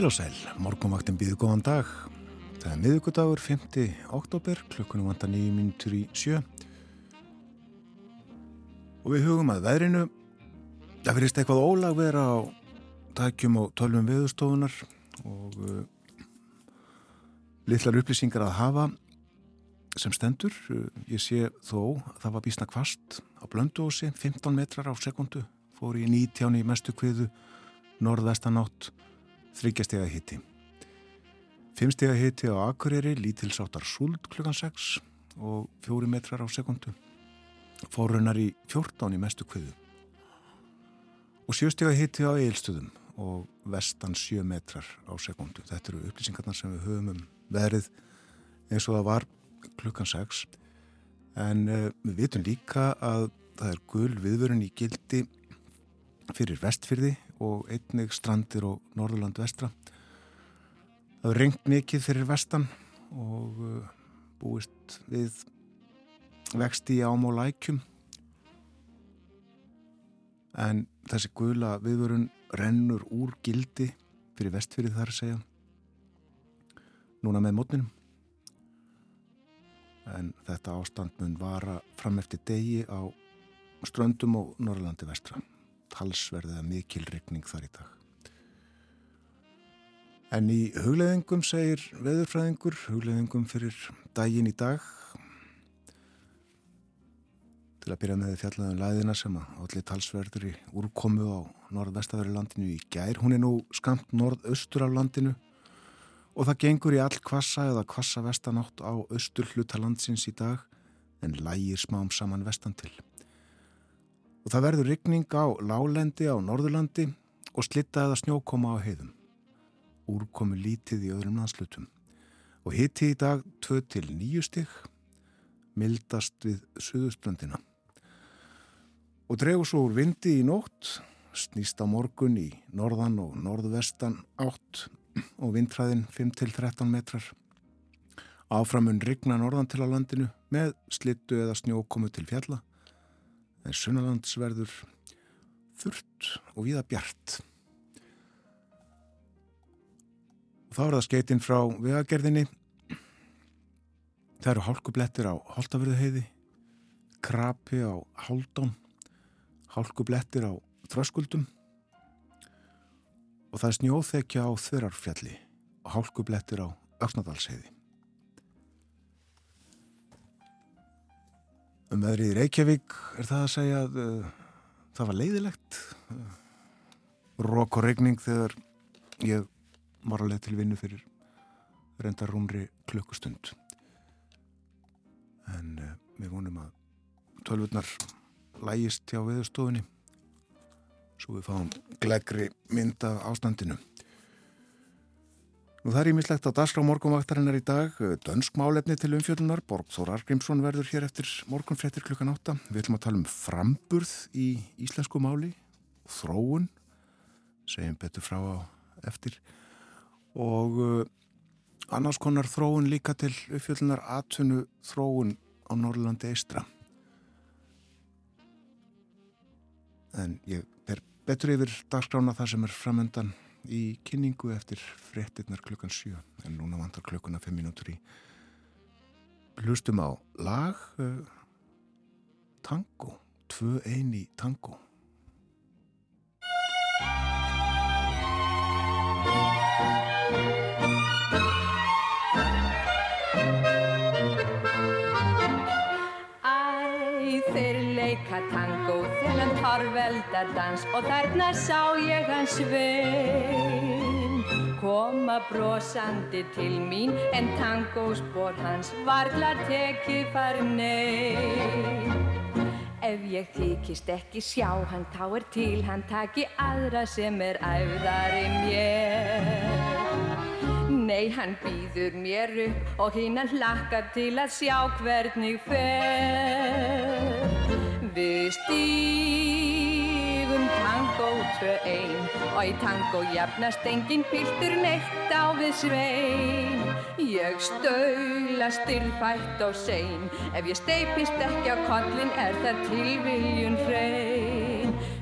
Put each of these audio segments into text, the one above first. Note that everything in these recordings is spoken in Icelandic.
Heil og sæl, morgunvaktin býðu góðan dag. Það er miðugudagur 5. oktober, klukkunum vantar nýjum mínutur í sjö. Og við hugum að veðrinu, það verist eitthvað ólag vera á takjum og tölvum viðstofunar og uh, litlar upplýsingar að hafa sem stendur. Uh, ég sé þó, það var bísna kvast á blöndósi, 15 metrar á sekundu, fór í 19 í mestu kviðu, norðvestanátt, þryggjastega hitti. Fimmstega hitti á Akureyri, lítilsáttar súld klukkan 6 og fjóri metrar á sekundu. Fórunar í 14 í mestu kviðu. Og sjöstega hitti á Eilstöðum og vestan 7 metrar á sekundu. Þetta eru upplýsingarnar sem við höfum um verið eins og það var klukkan 6. En uh, við vitum líka að það er gul viðvörun í gildi fyrir vestfyrði og einnig strandir og Norðurland vestra. Það er rengt mikið fyrir vestan og uh, búist við vexti í ám og lækjum. En þessi gula viðvörun rennur úr gildi fyrir vestfyrði þar að segja. Núna með mótninum. En þetta ástand mun vara fram eftir degi á ströndum og Norrlandi vestra talsverðið að mikil regning þar í dag. En í hugleðingum segir veðurfræðingur, hugleðingum fyrir daginn í dag, til að byrja með fjallaðum læðina sem að allir talsverður í úrkomu á norðvestafæri landinu í gær. Hún er nú skamt norðaustur af landinu og það gengur í all kvassa eða kvassa vestanátt á austur hlutalandsins í dag en lægir smám saman vestan til og það verður ryggning á lálendi á Norðurlandi og slitta eða snjókoma á heiðum. Úrkomi lítið í öðrum landslutum og hitti í dag 2 til 9 stygg, mildast við Suðuströndina. Og dregur svo úr vindi í nótt, snýst á morgun í norðan og norðvestan átt og vindræðin 5 til 13 metrar. Áframun rigna norðan til á landinu með slittu eða snjókomu til fjalla en sunnalandsverður þurrt og viða bjart. Og þá er það skeitinn frá vegagerðinni. Það eru hálkublettir á Holtavörðuheiði, krapi á Haldón, hálkublettir á Þröskuldum og það er snjóþekja á Þurarfjalli og hálkublettir á Öfnadalsheiði. Um veðrið í Reykjavík er það að segja að uh, það var leiðilegt. Rók og regning þegar ég var að leið til vinnu fyrir reyndar rúmri klukkustund. En uh, við vonum að tölvurnar lægist hjá viðstofunni svo við fáum glegri mynda ástandinu. Nú það er ímislegt á dagskrá morgunvaktarinnar í dag. Dönsk málefni til umfjöldunar. Borgþór Argrímsson verður hér eftir morgunfrettir klukkan átta. Við ætlum að tala um framburð í íslensku máli. Þróun, segjum betur frá á eftir. Og uh, annars konar þróun líka til umfjöldunar atvinnu þróun á Norrlandi eistra. En ég ber betur yfir dagskrána það sem er framöndan í kynningu eftir frettinnar klukkan 7 en núna vantar klukkuna 5 minútur í. Hlustum á lag uh, tango 2-1 í tango þennan torveldardans og þarna sá ég hans svein koma brosandi til mín en tangospor hans varla tekið far nei Ef ég þykist ekki sjá hann þá er til hann taki aðra sem er æfðari mér. Nei, hann býður mér upp og hinn hann hlakkar til að sjá hvernig fer. Við tango tvö ein og í tango jafnast engin piltur neitt á við svein. Ég staula styrfætt og sein, ef ég steipist ekki á kollin er það tilviljun hrein.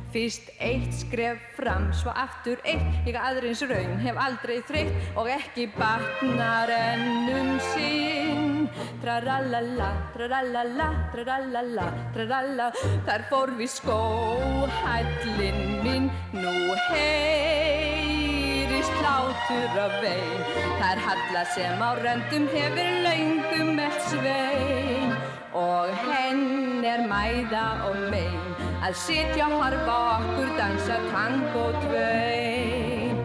Fyrst eitt skref fram, svo aftur eitt. Ég aðrins raun hef aldrei þreytt Og ekki batnar ennum sinn. Trarallala, trarallala, trarallala, traralla Þar fór við skóhællin minn. Nú heyrist hlátur af vein Þar halla sem á röndum hefur laungum með svein. Og henn er mæða og mein Að sitja og harfa okkur dansa tango tvein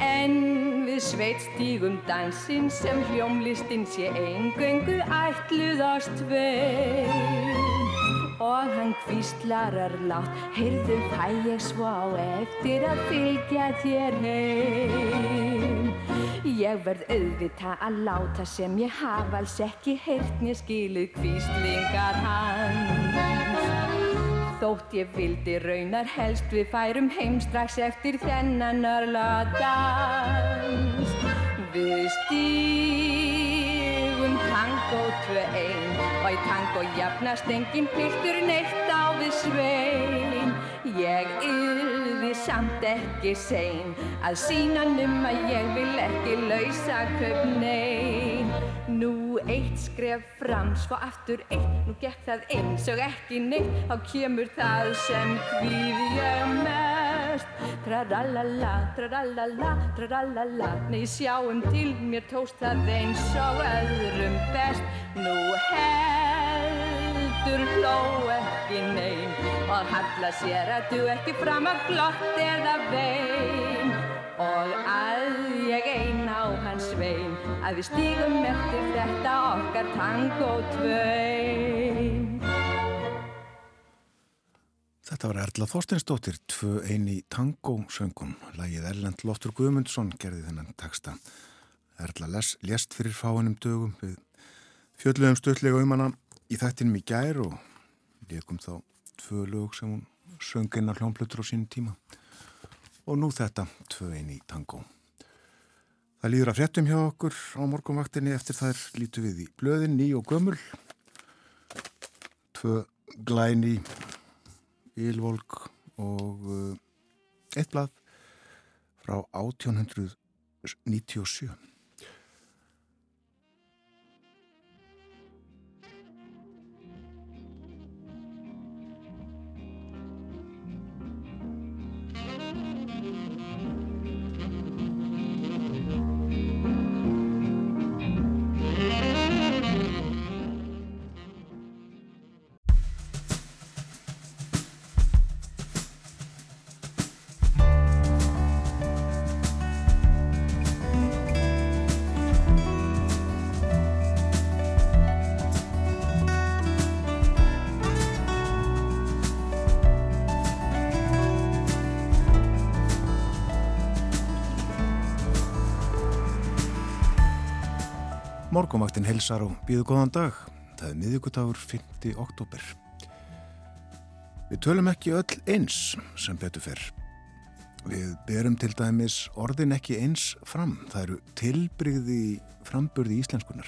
En við sveitstígum dansinn sem hljómlistinn sé eingöngu ætluðast tvein Og hann kvíslarar látt, heyrðu fæ ég svo á eftir að fylgja þér heim. Ég verð auðvita að láta sem ég hafa alls ekki heyrt mér skiluð kvíslingar hans. Þótt ég vildi raunar helst við færum heim strax eftir þennan örla dans. Við stígum tango tvö einn og í tango jafnast engin piltur neitt á við svein. Ég yrði samt ekki sein að sína num að ég vil ekki lausa köp nein. Nú eitt skref fram, svo aftur eitt, nú gekk það eins og ekki neitt, þá kemur það sem hvíð ég mest. Trarallala, trarallala, trarallala, nei sjáum til, mér tóst það eins og öðrum best. Nú heldur hló ekki nein og halla sér að du ekki fram að glott eða vein. Og að ég ein á hans vein að við stígum eftir þetta okkar tango tvein. Þetta var Erla Þorsteinsdóttir, tvö eini tango söngum. Lægið Erlend Loftur Guðmundsson gerði þennan texta. Erla les, lést fyrir fáinum dögum við fjöldlegum stöldlega um hana í þættinum í gær og leikum þá tvö lög sem hún söng einar hljómplutur á sínum tíma. Og nú þetta, tvö eini tango. Það líður að fréttum hjá okkur á morgunvaktinni eftir þær lítu við í blöðin, ný og gömul. Tvö glæni Ílvolk og uh, eitt blað frá 1897. Morgumvaktin helsar og býðu góðan dag. Það er miðugudagur 5. oktober. Við tölum ekki öll eins sem betur fyrr. Við berum til dæmis orðin ekki eins fram. Það eru tilbrigði framburði íslenskunar.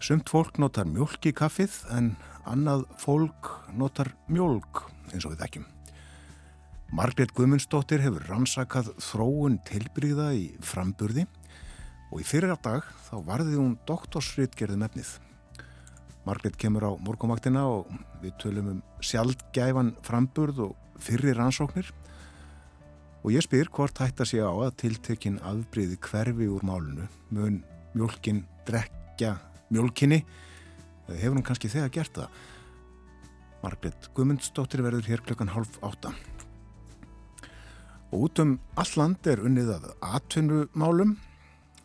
Sumt fólk notar mjölk í kaffið en annað fólk notar mjölk eins og við þekkjum. Margrét Guðmundsdóttir hefur rannsakað þróun tilbrigða í framburði og í fyrir dag þá varði hún doktorsritgerðum efnið. Margrét kemur á morgumaktina og við tölum um sjálfgæfan framburð og fyrir rannsóknir og ég spyr hvort hægt að sé á að tiltekinn afbríði hverfi úr málunu mun mjölkin drekja mjölkinni eða hefur hún kannski þegar gert það. Margrét Guðmundsdóttir verður hér klukkan half átta. Og út um all land er unnið að atvinnumálum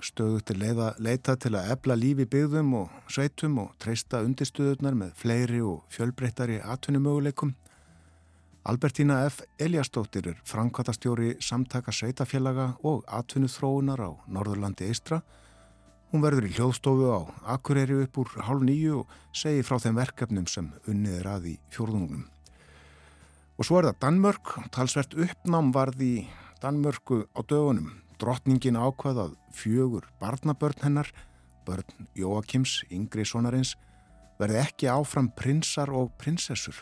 stöðu til leiða, leita til að ebla lífi byggðum og sveitum og treysta undirstöðunar með fleiri og fjölbreyttari atvinnumöguleikum. Albertína F. Eliastóttir er framkvæmtastjóri samtaka sveitafélaga og atvinnuþróunar á Norðurlandi Eistra. Hún verður í hljóðstofu á Akureyri upp úr hálf nýju og segir frá þeim verkefnum sem unnið er að í fjórðungunum. Og svo er það Danmörk, talsvert uppnám varð í Danmörku á dögunum. Drottningin ákvaðað fjögur barnabörn hennar, börn Jóakims, yngri sonarins, verði ekki áfram prinsar og prinsessur.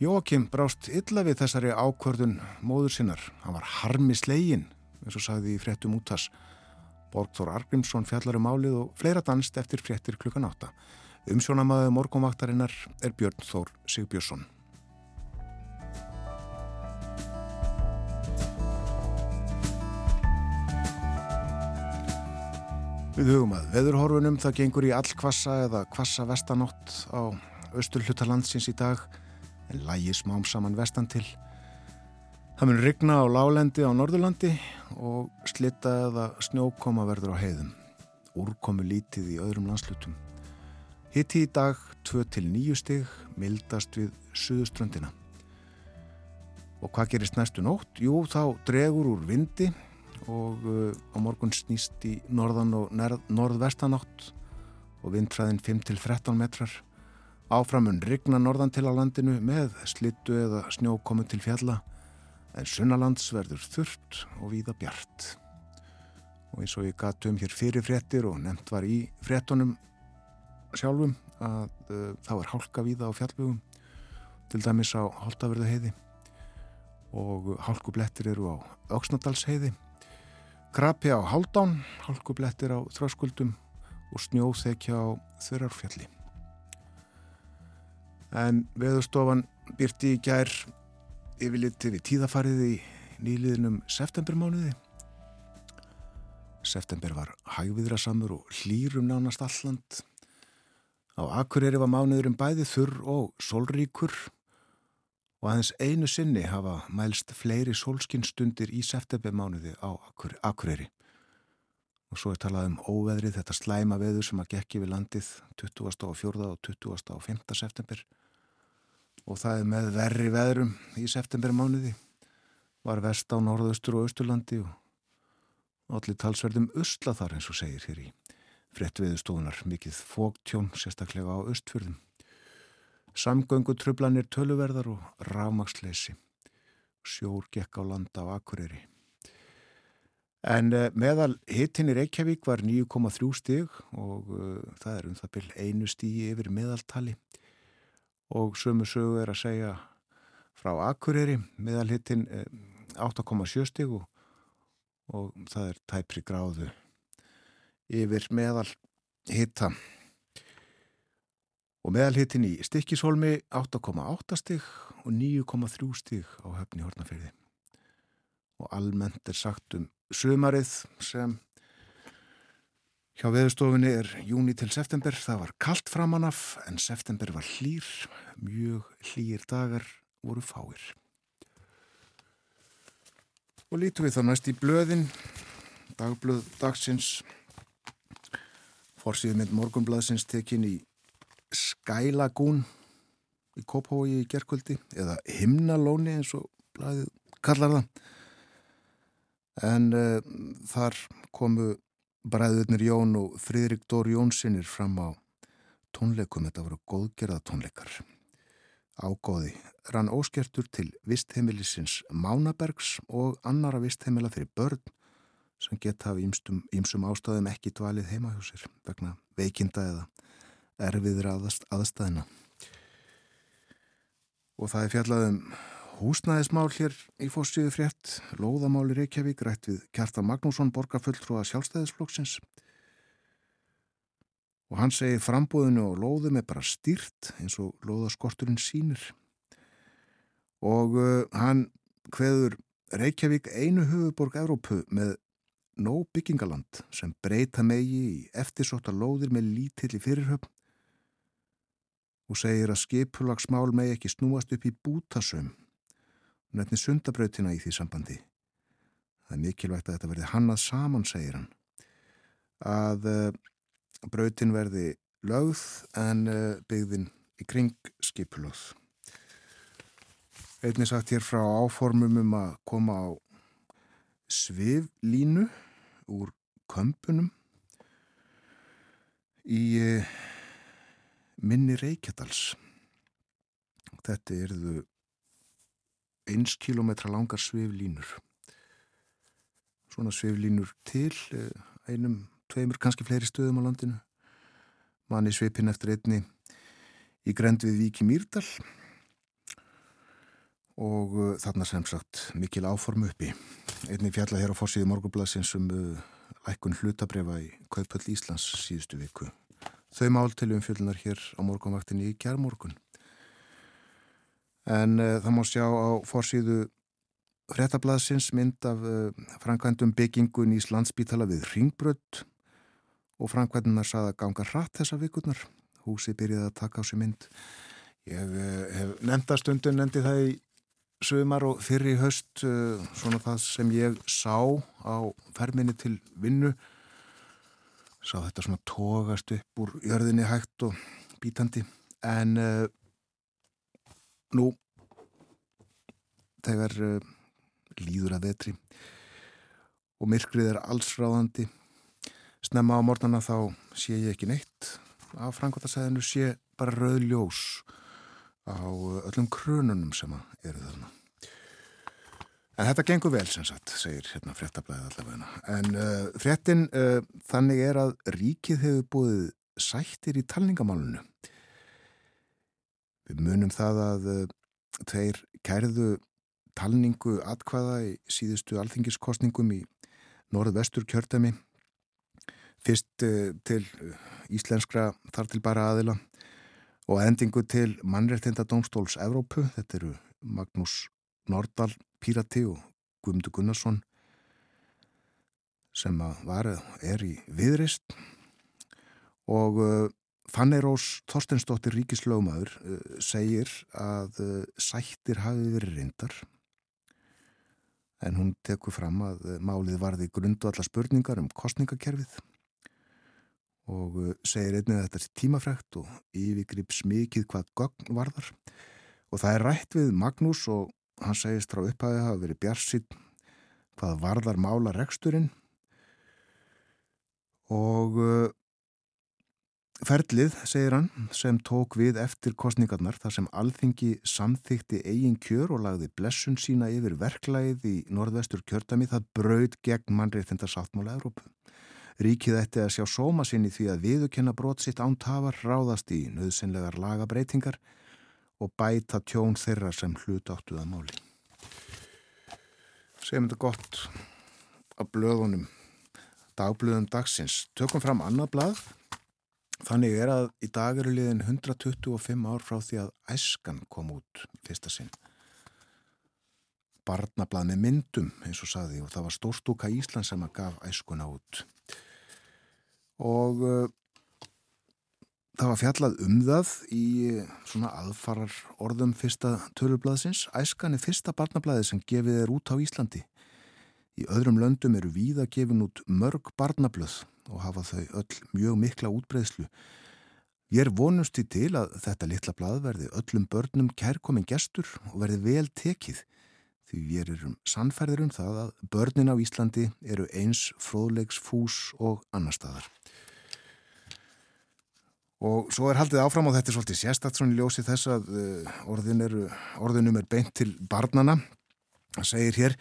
Jóakim brást illa við þessari ákvörðun móður sinnar. Hann var harmi slegin, eins og sagði í fréttum útas. Borgþór Argrímsson fjallar um álið og fleira danst eftir fréttir klukkan átta. Umsjónamaðu morgumvaktarinnar er Björn Þór Sigbjörnsson. Við hugum að veðurhorfunum það gengur í all kvassa eða kvassa vestanótt á austur hlutalandsins í dag en lægi smám saman vestan til. Það mun rigna á lálendi á Norðurlandi og slitta eða snjókoma verður á heiðum. Úrkomu lítið í öðrum landslutum. Hitti í dag 2-9 stig, mildast við suðuströndina. Og hvað gerist næstu nótt? Jú, þá dregur úr vindi og uh, á morgun snýst í norðan og norðvestanátt og vindfræðin 5-13 metrar. Áframun rigna norðan til á landinu með slittu eða snjókomu til fjalla en sunnalands verður þurft og víða bjart. Og eins og ég gatum hér fyrir frettir og nefnt var í frettunum sjálfum að uh, þá er hálka víða á fjallvögum til dæmis á Holtaverðu heiði og hálkublettir eru á Öksnadals heiði Krapi á Haldán, hálkublettir á Þröskuldum og snjóþekja á Þurarfjalli en veðurstofan byrti í gær yfirliti við tíðafarið í nýliðinum septembermánuði. September var hægviðrasamur og hlýrum nánast alland. Á Akureyri var mánuðurum bæði þurr og sólríkur og aðeins einu sinni hafa mælst fleiri sólskinstundir í septembermánuði á Akureyri. Og svo er talað um óveðrið, þetta slæma veður sem að gekki við landið 24. og 25. september og það er með verri veðrum í septembermánuði var vest á norðaustur og austurlandi og allir talsverðum usla þar eins og segir hér í frettviðustofunar mikið fóktjón sérstaklega á austfjörðum samgöngu trublanir töluverðar og rámaksleysi sjór gekk á landa á Akureyri. En uh, meðal hittin í Reykjavík var 9,3 stig og uh, það er um það byrj einu stígi yfir meðaltali. Og sömu sögu er að segja frá Akureyri meðalhittin 8,7 eh, stig og, og það er tæpri gráðu yfir meðal hitta og meðalhittin í Stikkishólmi 8,8 stig og 9,3 stig á höfni Hortnafyrði og almennt er sagt um sömarið sem Hjá veðustofinni er júni til september, það var kallt framanaf en september var hlýr, mjög hlýr dagar voru fáir. Og lítum við þá næst í blöðin, dagblöð dagsins, fórsíðu mynd morgunblaðsins tekin í Skælagún í Kópavogi í gerkvöldi eða Himnalóni eins og blæðið kallar það. En uh, þar komu Bræðurnir Jón og Fridrik Dór Jónssonir fram á tónleikum, þetta voru góðgerða tónleikar. Ágóði rann óskertur til vistheimilisins Mánabergs og annara vistheimila fyrir börn sem geta af ímsum ástæðum ekki dvalið heima hjá sér vegna veikinda eða erfiðra aðstæðina. Og það er fjallaðum Húsnæðismál hér í fórstíðu frétt, Lóðamáli Reykjavík rætt við Kjartan Magnússon, borgarfulltrúa sjálfstæðisflokksins. Og hann segir frambúðinu og lóðum er bara stýrt eins og lóðaskorturinn sínir og uh, hann hveður Reykjavík einu höfuborg Evrópu með nóg byggingaland sem breyta megi í eftirsóta lóðir með lítill í fyrirhöfn og segir að skipulagsmál megi ekki snúast upp í bútasöm nefnir sundabrautina í því sambandi. Það er mikilvægt að þetta verði hannað saman, segir hann. Að uh, brautin verði lögð en uh, byggðin í kring skipulögð. Einnig sagt hér frá áformum um að koma á sviflínu úr kömpunum í uh, minni Reykjadals. Þetta erðu eins kilometra langar sviflínur. Svona sviflínur til eh, einum, tveimur, kannski fleiri stöðum á landinu. Manni svipin eftir einni í grend við Viki Mýrdal og uh, þarna sem sagt mikil áform uppi. Einni fjalla hér á fórsíði morgublasins um uh, lækun hlutabrefa í Kaupöld Íslands síðustu viku. Þau mál til umfjöldunar hér á morgunvaktinni í kjærmorgun. En uh, það má sjá á fórsíðu fréttablasins mynd af uh, framkvæmdum byggingun í Slandsbítala við Ringbrödd og framkvæmdunar saða ganga hratt þessa vikurnar. Húsi byrjaði að taka á sig mynd. Ég uh, hef nefndastundun nefndi það í sögumar og fyrir í höst svona það sem ég sá á ferminni til vinnu sá þetta svona tógast upp úr jörðinni hægt og bítandi en uh, nú þegar uh, líður að vetri og myrkrið er allsráðandi snemma á mornana þá sé ég ekki neitt af frangværtasæðinu sé bara rauð ljós á öllum krönunum sem eru þarna. En þetta gengur vel sem sagt, segir hérna fréttablaðið allavega. En uh, fréttin uh, þannig er að ríkið hefur búið sættir í talningamálunu. Við munum það að uh, tveir kærðu talningu atkvaða í síðustu alþingiskostningum í norð-vestur kjördami. Fyrst uh, til íslenskra þar til bara aðila og endingu til mannreittinda domstóls Evrópu, þetta eru Magnús Nordal Pírati og Guðmundur Gunnarsson sem var, er í viðrist og uh, Fanny Rós Þorstensdóttir Ríkislögmaður uh, segir að uh, sættir hafi verið reyndar. En hún tekur fram að uh, málið varði grundu alla spurningar um kostningakerfið og uh, segir einnig að þetta er tímafrækt og yfirgrip smikið hvað gögn varðar. Og það er rætt við Magnús og hann segist frá upphæði hafa verið bjarsinn hvað varðar mála reksturinn og uh, ferlið, segir hann, sem tók við eftir kostningarnar þar sem alþingi samþykti eigin kjör og lagði blessun sína yfir verklæðið í norðvestur kjördami það braud gegn mannreitinda sáttmála Európu. Ríkið ætti að sjá sóma sinni því að viðukenna brot sitt án tafar ráðast í nöðsynlegar lagabreitingar og bæta tjón þeirra sem hlut áttu að máli. Segjum þetta gott á blöðunum, dagblöðum dagsins. Tökum fram annað blað. Þannig er að í dag eru liðin 125 ár frá því að æskan kom út fyrsta sinn. Barnablað með myndum, eins og saði, og það var Stórstúka Ísland sem að gaf æskuna út. Og uh, Það var fjallað um það í svona aðfarar orðum fyrsta tölublaðsins. Æskan er fyrsta barnablaði sem gefið er út á Íslandi. Í öðrum löndum eru víða gefin út mörg barnablöð og hafa þau öll mjög mikla útbreyðslu. Ég er vonust í til að þetta litla blað verði öllum börnum kærkomin gestur og verði vel tekið. Því við erum sannferðir um það að börnin á Íslandi eru eins fróðlegs fús og annar staðar. Og svo er haldið áfram og þetta er svolítið sérstatt svona í ljósi þess að uh, orðin eru, orðinum er beint til barnana. Það segir hér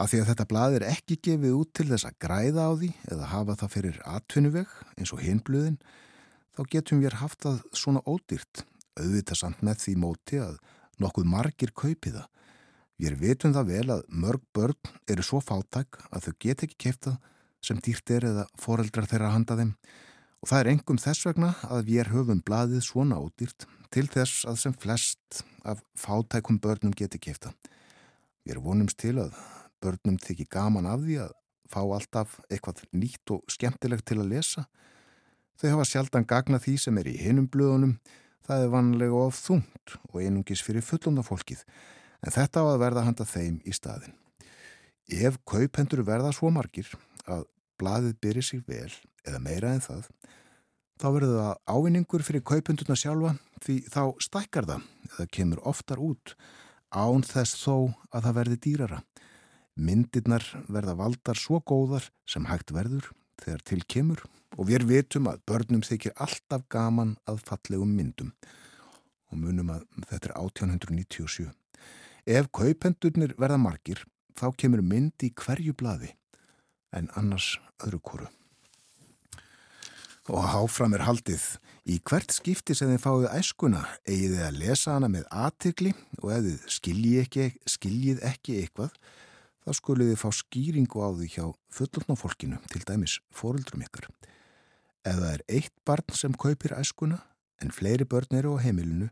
að því að þetta blað er ekki gefið út til þess að græða á því eða hafa það fyrir atvinnuveg eins og hinbluðin, þá getum við haft það svona ódýrt, auðvitað samt með því móti að nokkuð margir kaupi það. Við veitum það vel að mörg börn eru svo fátæk að þau get ekki kefta sem dýrt er eða foreldrar þeirra handa þeim Og það er engum þess vegna að við höfum blaðið svona ódýrt til þess að sem flest af fátækum börnum geti kæfta. Við erum vonumst til að börnum þykir gaman af því að fá alltaf eitthvað nýtt og skemmtilegt til að lesa. Þau hafa sjaldan gagna því sem er í hinum blöðunum, það er vanlega of þungt og einungis fyrir fullunda fólkið, en þetta á að verða handa þeim í staðin. Ef kaupendur verða svo margir að blaðið byrja sig vel eða meira en það, þá verður það ávinningur fyrir kaupunduna sjálfa því þá stækkar það eða kemur oftar út án þess þó að það verði dýrara. Myndirnar verða valdar svo góðar sem hægt verður þegar til kemur og við vitum að börnum þykir alltaf gaman að fallegum myndum og munum að þetta er 1897. Ef kaupendurnir verða margir þá kemur mynd í hverju bladi en annars öðru kóru og áfram er haldið. Í hvert skipti sem þið fáið æskuna eigið þið að lesa hana með aðtikli og ef þið skiljið ekki, skiljið ekki eitthvað þá skulið þið fá skýringu á því hjá fullotna fólkinu, til dæmis fóruldrum ykkar. Ef það er eitt barn sem kaupir æskuna en fleiri börn eru á heimilinu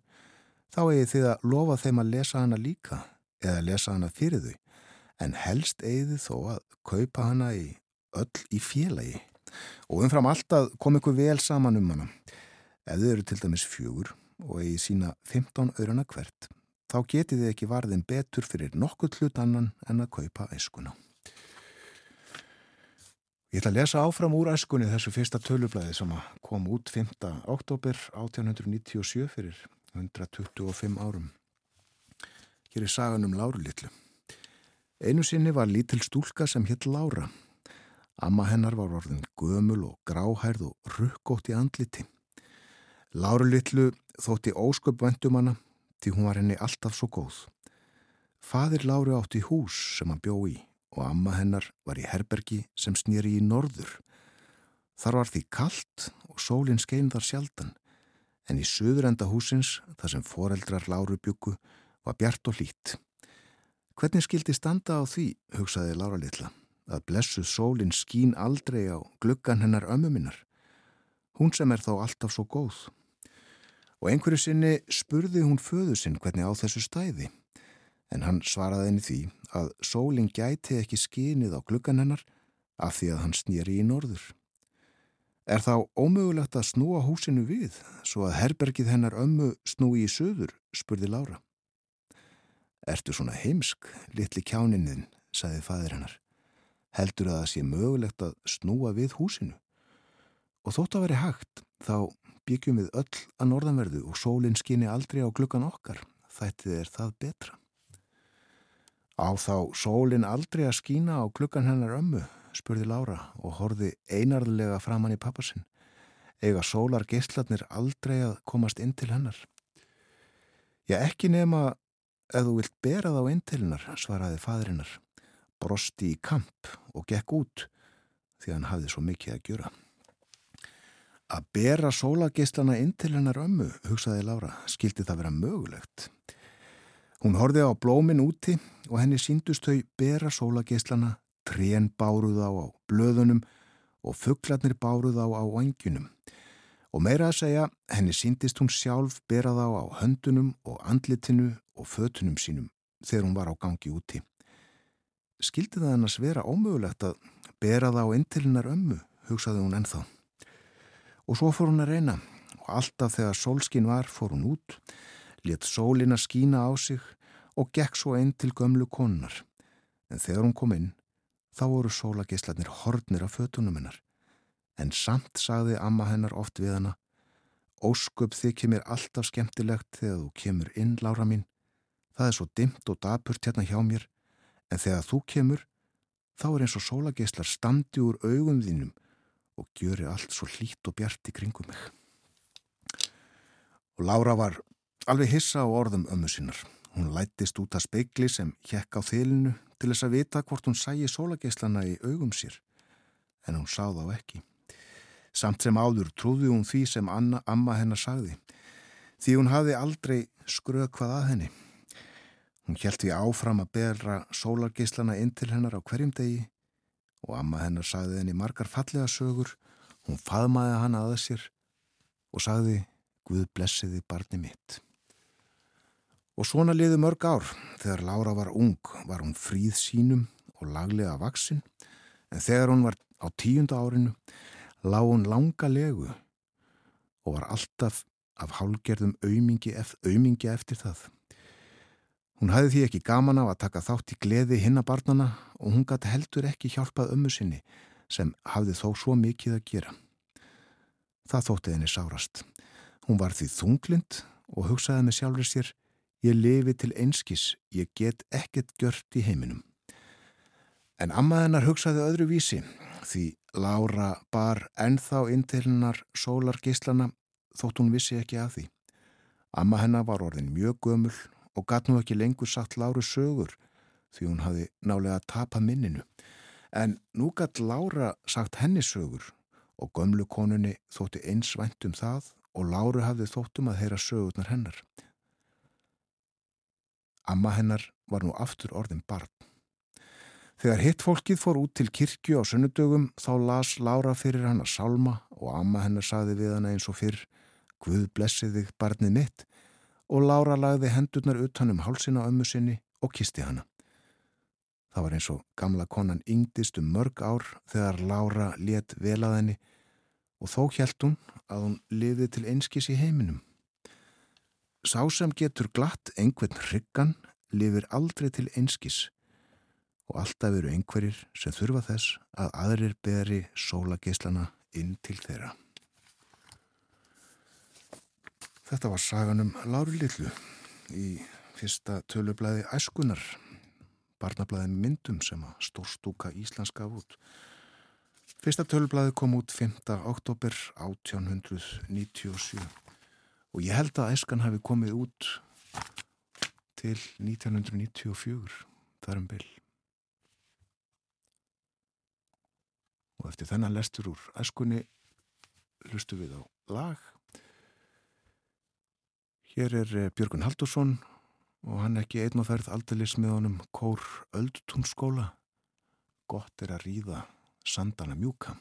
þá eigið þið að lofa þeim að lesa hana líka eða lesa hana fyrir þau. En helst eigið þið þó að kaupa hana í öll í félagi og umfram alltaf kom ykkur vel saman um hana Ef þau eru til dæmis fjögur og eigi sína 15 öðruna hvert, þá getið þið ekki varðin betur fyrir nokkuð hlut annan en að kaupa æskuna. Ég ætla að lesa áfram úr æskunni þessu fyrsta tölublaði sem kom út 5. oktober 1897 fyrir 125 árum. Hér er sagan um Láru litlu. Einu sinni var lítil stúlka sem hitt Lára. Amma hennar var orðin gömul og gráhærð og rukkótt í andliti. Láru litlu þótti ósköp vendum hana því hún var henni alltaf svo góð. Fadir Láru átti hús sem hann bjó í og amma hennar var í herbergi sem snýri í norður. Þar var því kallt og sólinn skein þar sjaldan en í söðurenda húsins, þar sem foreldrar Láru byggu, var bjart og lít. Hvernig skildi standa á því, hugsaði Lára litla, að blessuð sólinn skín aldrei á gluggan hennar ömmuminnar. Hún sem er þá alltaf svo góð og einhverju sinni spurði hún föðu sinn hvernig á þessu stæði en hann svaraði henni því að sólinn gæti ekki skínið á gluggan hennar af því að hann snýri í norður. Er þá ómögulegt að snúa húsinu við svo að herbergið hennar ömmu snúi í söður, spurði Lára. Ertu svona heimsk, litli kjáninninn, sagði fadir hennar. Heldur að það sé mögulegt að snúa við húsinu? Og þótt að veri hægt, þá byggjum við öll að norðanverðu og sólinn skinni aldrei á glukkan okkar. Þættið er það betra. Á þá sólinn aldrei að skína á glukkan hennar ömmu, spurði Lára og horfi einarðlega framann í pappasinn. Ega sólar geistlarnir aldrei að komast inn til hennar. Já, ekki nema ef þú vilt bera þá inn til hennar, svaraði fadrinnar. Brosti í kamp og gekk út því hann hafði svo mikið að gjöra. Að bera sólagistlana inn til hennar ömmu, hugsaði Laura, skildi það vera mögulegt. Hún horfið á blómin úti og henni síndust þau bera sólagistlana, trén báruð á á blöðunum og fugglarnir báruð á á vangjunum. Og meira að segja, henni síndist hún sjálf berað á á höndunum og andlitinu og fötunum sínum þegar hún var á gangi úti. Skildi það hennast vera ómögulegt að bera það á inn til hennar ömmu, hugsaði hún ennþá. Og svo fór hún að reyna og alltaf þegar sólskin var fór hún út, let sólina skína á sig og gekk svo einn til gömlu konunar. En þegar hún kom inn, þá voru sólageislarnir hornir af fötunum hennar. En samt sagði amma hennar oft við hana, Ósköp þykir mér alltaf skemmtilegt þegar þú kemur inn, Lára mín. Það er svo dimt og dapurt hérna hjá mér, en þegar þú kemur, þá er eins og sólageislar standi úr augum þínum og gjöri allt svo hlít og bjart í kringum mig. Og Laura var alveg hissa á orðum ömmu sinnar. Hún lættist út að speikli sem hjekk á þilinu til þess að vita hvort hún sæi sólageislana í augum sér, en hún sá þá ekki. Samt sem áður trúði hún því sem Anna, amma hennar sagði, því hún hafi aldrei skröð hvað að henni. Hún hjælt því áfram að berra sólargeislana inn til hennar á hverjum degi og amma hennar sagði henni margar fallega sögur, hún faðmaði hann aða sér og sagði Guð blessiði barni mitt. Og svona liði mörg ár, þegar Lára var ung var hún fríð sínum og laglega vaksinn, en þegar hún var á tíunda árinu lág hún langa legu og var alltaf af hálgerðum aumingi, aumingi eftir það. Hún hafði því ekki gaman af að taka þátt í gleði hinnabarnana og hún gæti heldur ekki hjálpað ömmu sinni sem hafði þó svo mikið að gera. Það þótti henni sárast. Hún var því þunglind og hugsaði með sjálfur sér ég lifi til einskis, ég get ekkert gjört í heiminum. En amma hennar hugsaði öðru vísi því Lára bar ennþá inn til hennar sólargislana þótt hún vissi ekki að því. Amma hennar var orðin mjög gömul og gatt nú ekki lengur sagt Láru sögur því hún hafi nálega tapað minninu. En nú gatt Lára sagt henni sögur og gömlu konunni þótti einsvænt um það og Láru hafði þóttum að heyra sögurnar hennar. Amma hennar var nú aftur orðin barn. Þegar hitt fólkið fór út til kirkju á sunnudögum þá las Lára fyrir hann að salma og amma hennar saði við hana eins og fyrr Guð blessið þig barnið mitt og Lára lagði hendurnar utan um hálsina ömmu sinni og kisti hana. Það var eins og gamla konan yngdist um mörg ár þegar Lára let vel að henni og þó hjælt hún að hún liði til einskis í heiminum. Sá sem getur glatt einhvern hryggan lifir aldrei til einskis og alltaf eru einhverjir sem þurfa þess að aðrir beri sólageislana inn til þeirra. Þetta var saganum Láru Lillu í fyrsta tölublaði Æskunar, barnablaði myndum sem að stórstúka Íslands gaf út. Fyrsta tölublaði kom út 5. oktober 1897 og ég held að Æskan hafi komið út til 1994, þar um byll. Og eftir þennan lestur úr Æskunni hlustu við á lag Hér er eh, Björgun Haldursson og hann ekki einn og ferð aldilis með honum Kór Öldtúnskóla. Gott er að ríða sandana mjúka.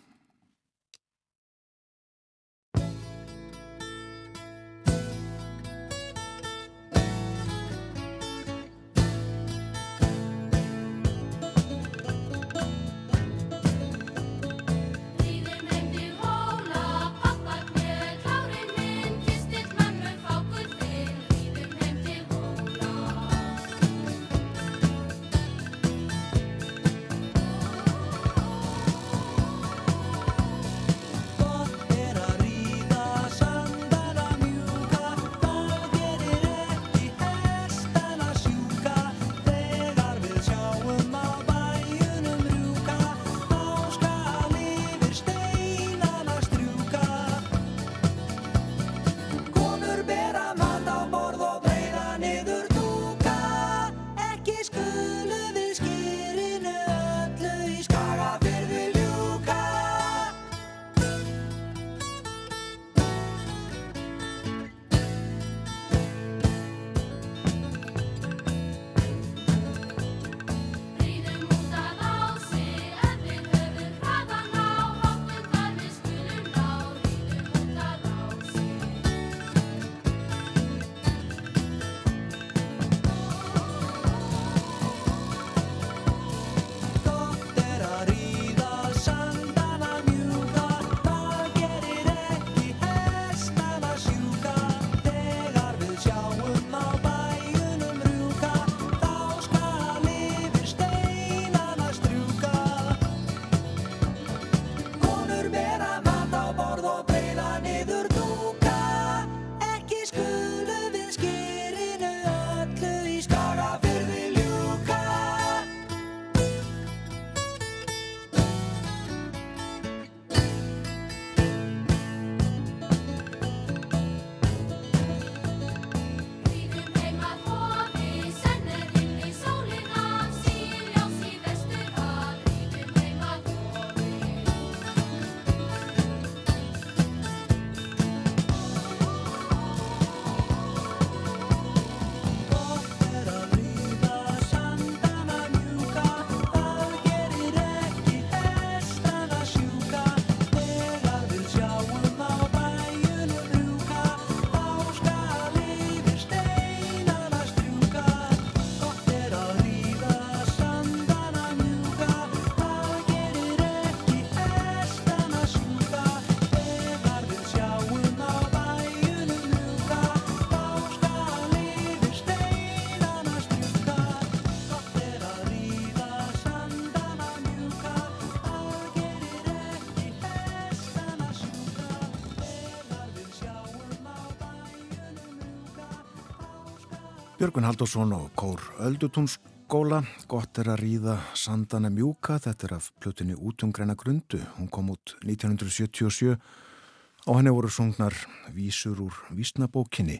Björgun Haldursson og Kór Öldutúnsskóla gott er að ríða Sandana mjúka. Þetta er af plötunni Útungræna grundu. Hún kom út 1977 og henni voru sungnar vísur úr vísnabókinni.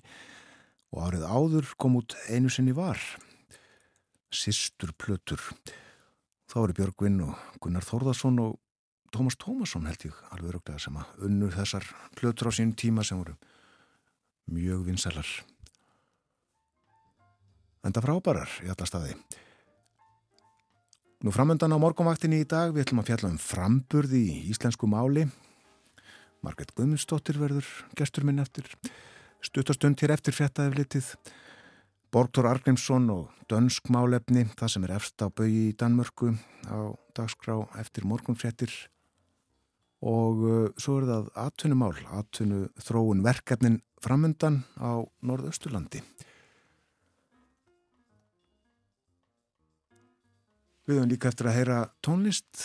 Og árið áður kom út einu sinni var Sistur plötur þá eru Björgvin og Gunnar Þórðarsson og Tómas Tómasson held ég alveg röglega sem að unnur þessar plötur á sín tíma sem voru mjög vinsælar. Enda frábærar í alla staði. Nú framöndan á morgunvaktinni í dag við ætlum að fjalla um framburði í íslensku máli. Marget Guðmundsdóttir verður gestur minn eftir stuttastund hér eftir fréttaðið Borgþór Argrímsson og Dönsk málefni, það sem er efst á baui í Danmörku á dagskrá eftir morgunfréttir og uh, svo er það atvinnumál, atvinnu þróun verkefnin framöndan á Norðausturlandi. Við höfum líka eftir að heyra tónlist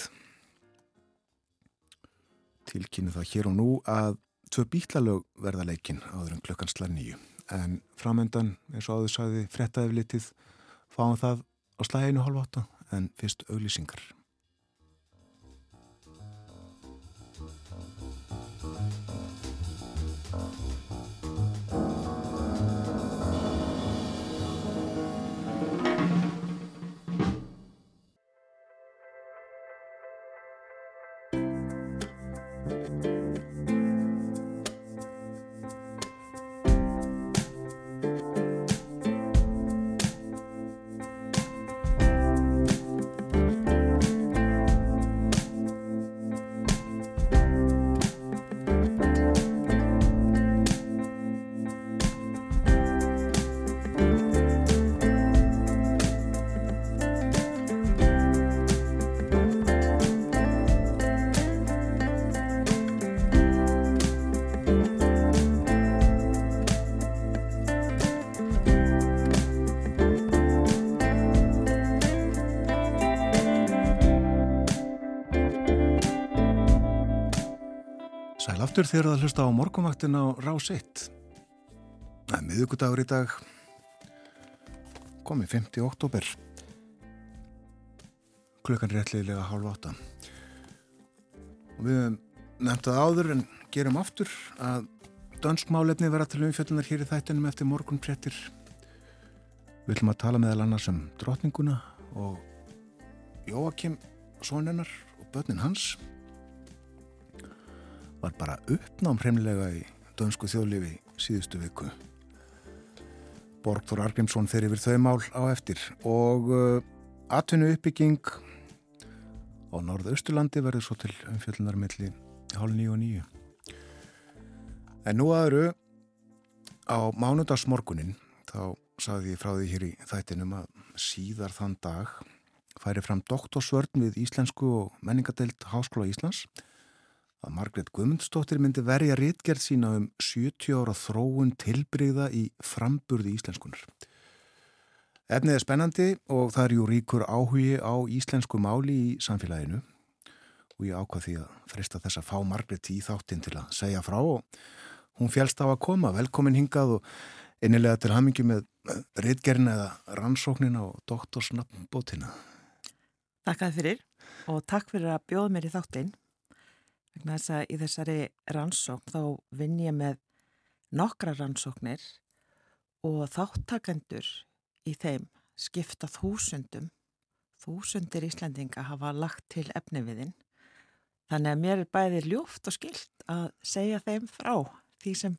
tilkynnu það hér og nú að tvö bítlalög verða leikin áður en klukkan slar nýju. En framöndan, eins og áður sagði frettæðiflitið, fáum það á slæginu halv átta en fyrst auglýsingar. Aftur þegar það hlusta á morgumvaktin á Rás 1. Það er miðugudagur í dag, komið 50. oktober, klukkan réttliðilega hálf átta. Og við nefndað áður en gerum aftur að danskmálefni vera til umfjöldunar hér í þættinum eftir morgunprettir. Við ætlum að tala meðal annars um drotninguna og Jóakim, sonennar og börnin hans var bara uppnám hremlega í dönsku þjóðlifi síðustu viku. Borgþór Argrímsson fer yfir þau mál á eftir og uh, atvinnu uppbygging á norðausturlandi verður svo til umfjöldunarmiðli hálf nýju og nýju. En nú aðru á mánudagsmorgunin þá saði ég frá því hér í þættinum að síðar þann dag færi fram doktorsvörn við Íslensku og menningadeild Háskóla Íslands að Margret Guðmundsdóttir myndi verja réttgerð sína um 70 ára þróun tilbreyða í framburði íslenskunar. Efnið er spennandi og það er jú ríkur áhugi á íslensku máli í samfélaginu og ég ákvað því að frista þess að fá Margret í þáttinn til að segja frá og hún félst á að koma, velkomin hingað og innilega til hamingi með réttgerðin eða rannsóknin á doktorsnafnbótina. Takk að fyrir og takk fyrir að bjóða mér í þáttinn. Vegna þess að í þessari rannsókn þá vinn ég með nokkra rannsóknir og þáttakendur í þeim skipta þúsundum. Þúsundir Íslandinga hafa lagt til efniviðinn. Þannig að mér er bæðið ljúft og skilt að segja þeim frá því sem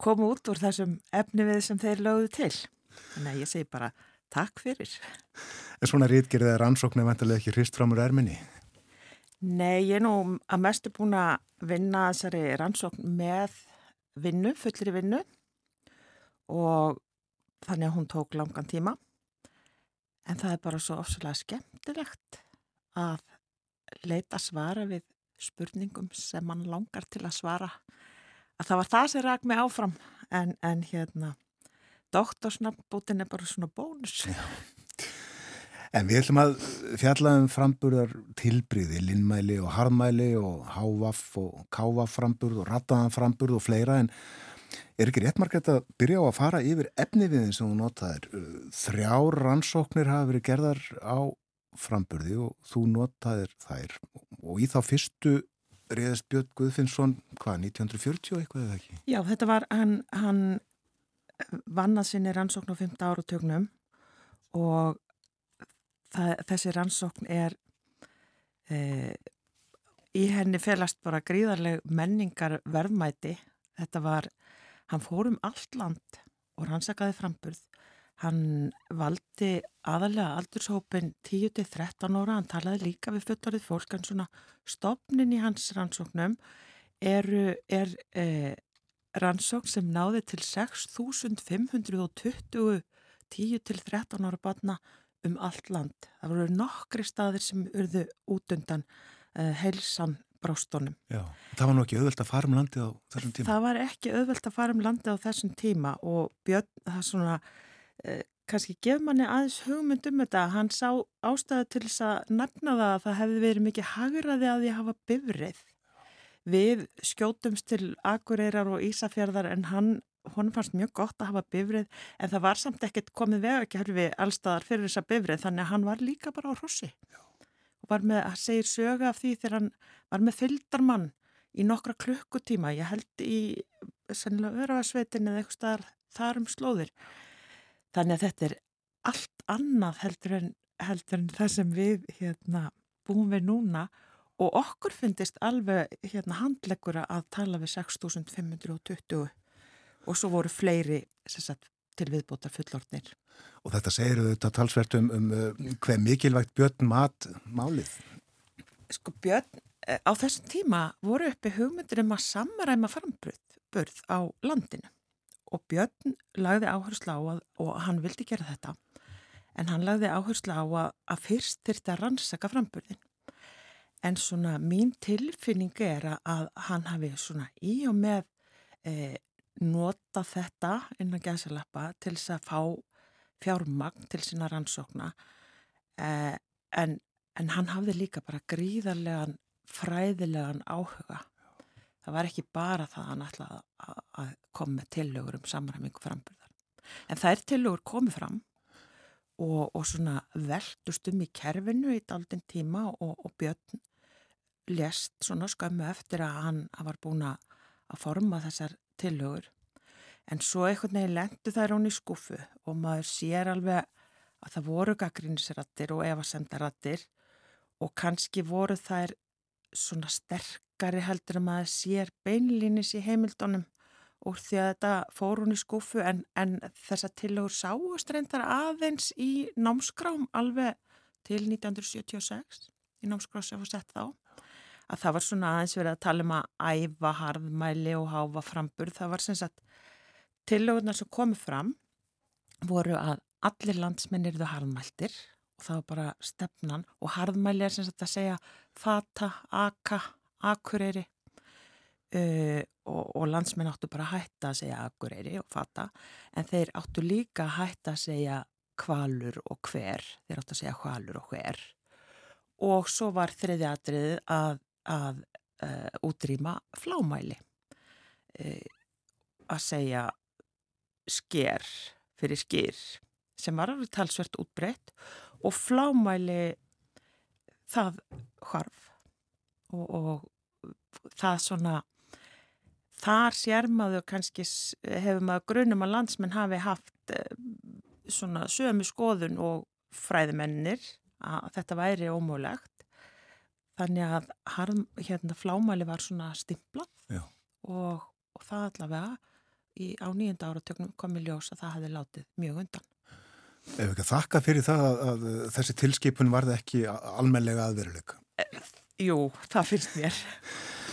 komu út úr þessum efnivið sem þeir lögðu til. Þannig að ég segi bara takk fyrir. En svona rítgerðið er rannsóknir vantilega ekki hrist fram úr erminni? Nei, ég er nú að mestu búin að vinna þessari rannsókn með vinnu, fullri vinnu og þannig að hún tók langan tíma. En það er bara svo ofsalega skemmtilegt að leita svara við spurningum sem mann langar til að svara. Að það var það sem ræk mig áfram en, en hérna, doktorsnafnbútin er bara svona bónus. Já. En við ætlum að fjalla um framburðar tilbríði, linnmæli og harðmæli og hávaff og kávaff framburð og rattaðan framburð og fleira en er ekki rétt margætt að byrja á að fara yfir efniviðin sem þú notaðir? Þrjár rannsóknir hafa verið gerðar á framburði og þú notaðir þær og í þá fyrstu reyðast Björn Guðfinnsson, hvað, 1940 eitthvað eða ekki? Já, þetta var, hann, hann vannað sinni rannsókn á 5. áratögnum og það, þessi rannsókn er e, í henni felast bara gríðarleg menningar verðmæti. Þetta var, Hann fór um allt land og rannsakaði framburð. Hann valdi aðalega aldurshópin 10-13 ára, hann talaði líka við fullorðið fólk en svona stopnin í hans rannsóknum eru, er eh, rannsókn sem náði til 6.520 10-13 ára batna um allt land. Það voru nokkri staðir sem urðu út undan uh, heilsan brástónum. Já, það var nú ekki auðvelt að fara um landið á þessum tíma? Það var ekki auðvelt að fara um landið á þessum tíma og Björn, það svona, uh, kannski gef manni aðeins hugmynd um þetta. Hann sá ástæðu til þess að nefna það að það hefði verið mikið hagraði að því að hafa bifrið. Við skjótumst til Akureyrar og Ísafjörðar en hann hún fannst mjög gott að hafa bifrið en það var samt ekkert komið vegakerfi allstaðar fyrir þessa bifrið þannig að hann var líka bara á hrossi. Og var með, að segir söga af því þegar hann var með fyldarmann í nokkra klukkutíma, ég held í sennilega örafarsveitin eða eitthvað staðar þar um slóðir. Þannig að þetta er allt annað heldur en, heldur en það sem við hérna búum við núna. Og okkur finnist alveg hérna handleggura að tala við 6520 og svo voru fleiri sagt, til viðbótar fullortnir. Og þetta segir auðvitað talsvert um, um hver mikilvægt björn mat málið? Sko björn, eh, á þessum tíma voru uppi hugmyndir um að samræma framburð á landinu og björn lagði áherslu á að, og hann vildi gera þetta, en hann lagði áherslu á að, að fyrst þurfti að rannsaka framburðin. En svona mín tilfinning er að hann hafi svona í og með e, nota þetta innan gæðsalappa til þess að fá fjármagn til sína rannsókna eh, en, en hann hafði líka bara gríðarlegan fræðilegan áhuga. Það var ekki bara það að hann ætlaði að, koma með tillögur um samræmingu framburðar. En er tillögur komið fram og, og svona veldust um í kerfinu í daldinn tíma og, og Björn lest svona skömmu eftir að hann var búin að forma þessar tillögur. En svo einhvern veginn lendu þær hún í skuffu og maður sér alveg að það voru gaggrínisrattir og efasendarattir og kannski voru þær svona sterkari heldur að maður sér beinlínis í heimildunum úr því að þetta fór hún í skuffu en, en þessa tillögur sáust reyndar aðeins í námskrám alveg til 1976 í námskrám sem var sett þá að það var svona aðeins verið að tala um að æfa harðmæli og háfa frambur. Það var sem sagt tillögurnar sem komið fram voru að allir landsmennir eru harðmæltir og það var bara stefnan og harðmæli er sem sagt að segja fata, aka, akureyri uh, og, og landsmenn áttu bara að hætta að segja akureyri og fata en þeir áttu líka að hætta að segja kvalur og hver, þeir áttu að segja kvalur og hver og svo var þriði atriðið að að uh, útrýma flámæli. Uh, að segja sker fyrir skýr sem var alveg talsvert útbreytt og flámæli það harf og, og það svona þar sér maður kannski hefur maður grunum að landsmenn hafi haft uh, svona sömu skoðun og fræðimennir að þetta væri ómúlegt Þannig að harm, hérna, flámæli var svona stimplað og, og það allavega í, á nýjunda áratöknum komi ljós að það hefði látið mjög undan. Ef ekki að þakka fyrir það að, að þessi tilskipun varði ekki almenlega aðveruleika? Jú, það finnst mér.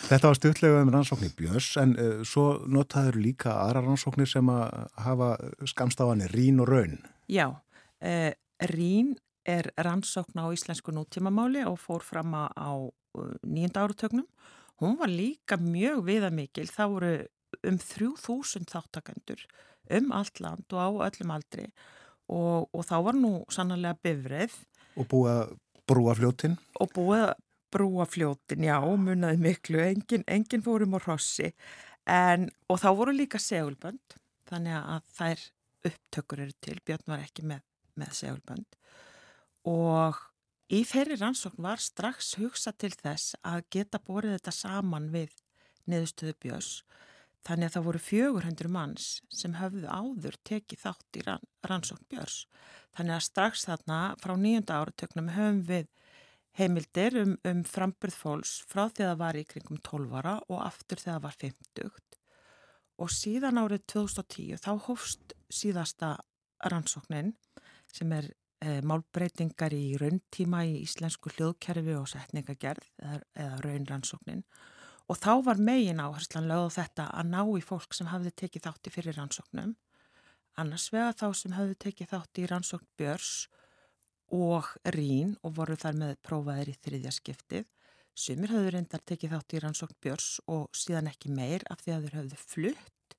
Þetta var stutlega um rannsóknir Björns en uh, svo notaður líka aðra rannsóknir sem að hafa skamstafanir Rín og Raun. Já, uh, Rín er rannsókn á íslensku nútímamáli og fór fram á uh, nýjunda áratögnum. Hún var líka mjög viðamikil, það voru um 3000 þáttakendur um allt land og á öllum aldri og, og þá var nú sannlega bifrið. Og búið að brúa fljótin? Og búið að brúa fljótin, já, munnaði miklu, engin, engin fórum á hrossi en, og þá voru líka segulbönd, þannig að þær upptökur eru til, Björn var ekki með, með segulbönd og í þeirri rannsókn var strax hugsa til þess að geta borið þetta saman við neðustöðu björs þannig að það voru 400 manns sem höfðu áður tekið þátt í rannsókn björs þannig að strax þarna frá nýjunda áratöknum höfum við heimildir um, um frambyrð fólks frá því að það var í kringum 12 ára og aftur þegar það var 50 og síðan árið 2010 þá hófst síðasta rannsóknin sem er málbreytingar í rauntíma í íslensku hljóðkerfi og setningagerð eða, eða raunrannsóknin. Og þá var megin áherslan lögð þetta að ná í fólk sem hafði tekið þátt í fyrir rannsóknum. Annars vega þá sem hafði tekið þátt í rannsókn björs og rín og voru þar með prófaðir í þriðja skiptið. Sumir hafðu reyndar tekið þátt í rannsókn björs og síðan ekki meir af því að þeir hafðu flutt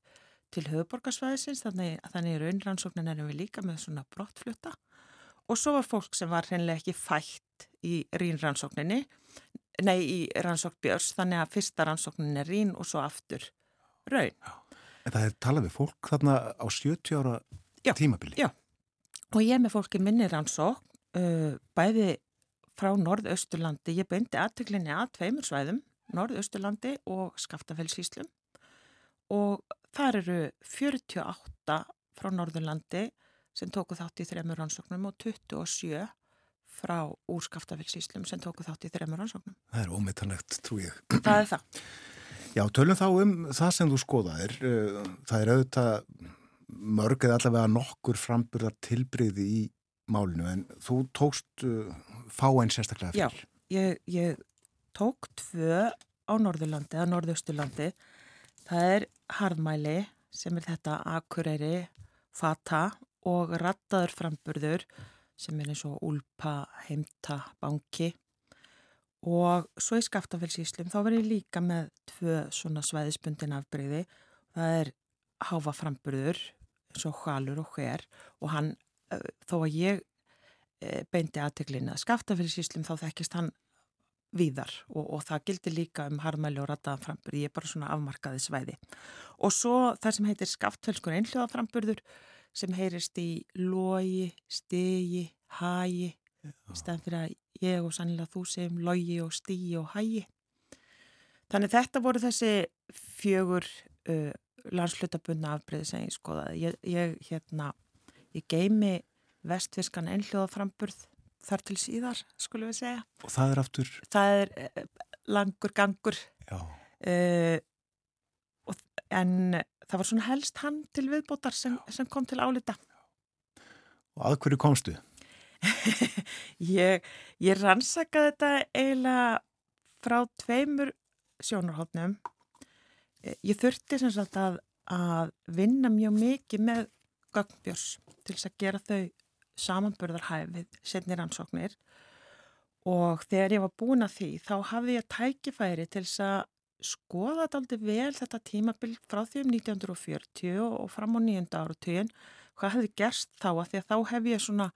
til höfuborgarsvæðisins þannig þannig raunrannsóknin erum við líka með svona brottflutta og svo var fólk sem var hreinlega ekki fætt í rínrannsókninni, nei í rannsókn björs þannig að fyrsta rannsóknin er rín og svo aftur raun. Já. En það er talað við fólk þarna á 70 ára já, tímabili? Já, og ég með fólki minni rannsókn, uh, bæði frá Norðausturlandi. Ég beindi aðtöklinni að tveimur svæðum, Norðausturlandi og Skaftafellsíslum og þar eru 48 frá Norðurlandi sem tóku þátt í þremur rannsóknum og 27 frá úr Skaftafellsíslum sem tóku þátt í þremur rannsóknum. Það er ómittanlegt, trú ég. Það er það. Já, tölum þá um það sem þú skoðaðir. Það er auðvitað mörg eða allavega nokkur framburðar tilbriði í málinu en þú tókst uh, fáein sérstaklega fyrir. Já, ég, ég tók tvö á Norðurlandi eða Norðausturlandi. Það er harðmæli sem er þetta akureyri, fata og rattaður framburður sem er eins og úlpa, heimta, banki og svo í skaftafellsíslum þá verður ég líka með tvö svona svæðisbundin afbreyði. Það er háfa framburður eins og hvalur og hver og hann þó að ég e, beindi aðteglina skaftafélagssýslum þá þekkist hann víðar og, og það gildi líka um harmæli og rattaðan framburði, ég er bara svona afmarkaði svæði. Og svo það sem heitir skaftfélskur einhljóðaframburður sem heyrist í logi, stegi, hægi, stæðan fyrir að ég og sannilega þú segjum logi og stigi og hægi. Þannig þetta voru þessi fjögur uh, landslutabunna afbreyði sem ég skoðaði. Ég, ég hérna Ég geimi vestfiskan ennhljóðaframburð þar til síðar, skulum við segja. Og það er aftur? Það er eh, langur gangur. Uh, en það var svona helst hann til viðbótar sem, sem kom til álita. Og að hverju komstu? ég, ég rannsakaði þetta eiginlega frá tveimur sjónarhóttnum. Ég þurfti sem sagt að, að vinna mjög mikið með gögnbjörs til þess að gera þau samanburðarhæf við setnir ansóknir og þegar ég var búin að því þá hafði ég tækifæri til þess að skoða þetta aldrei vel þetta tímabild frá því um 1940 og fram á nýjönda áratugin hvað hefði gerst þá? Að því að þá hef ég svona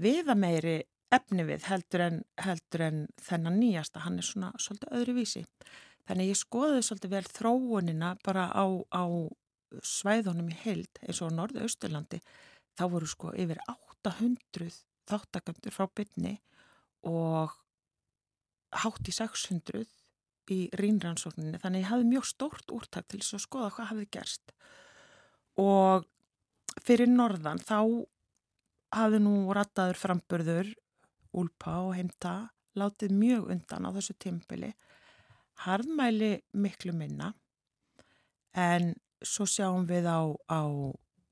viða meiri efni við heldur en, heldur en þennan nýjasta, hann er svona svolítið öðru vísi. Þannig ég skoði svolítið vel þróunina bara á, á svæðunum í heild eins og á Norðu-Austurlandi þá voru sko yfir 800 þáttakandur frá bytni og hátt í 600 í rínrannsókninni þannig ég hafði mjög stórt úrtak til þess að skoða hvað hafði gerst. Og fyrir norðan þá hafði nú rattaður framburður úlpa og heimta látið mjög undan á þessu tímpili harðmæli miklu minna en svo sjáum við á, á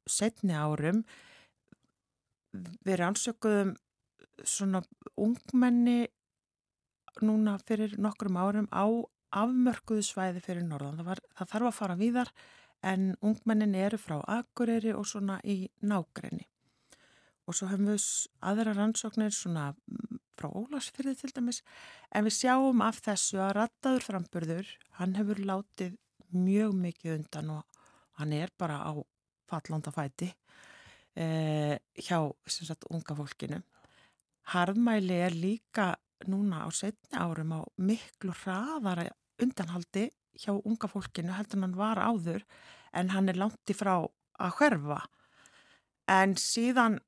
setni árum. Við rannsökuðum svona ungmenni núna fyrir nokkrum árum á afmörkuðu svæði fyrir norðan. Það, var, það þarf að fara víðar en ungmennin eru frá Akureyri og svona í nágrenni. Og svo hefum við aðra rannsóknir svona frá Ólarsfyrði til dæmis en við sjáum af þessu að rattaður framburður, hann hefur látið mjög mikið undan og hann er bara á fallandafæti eh, hjá sagt, unga fólkinu. Harðmæli er líka núna á setni árum á miklu hraðara undanhaldi hjá unga fólkinu heldur hann var áður en hann er langt í frá að hverfa. En síðan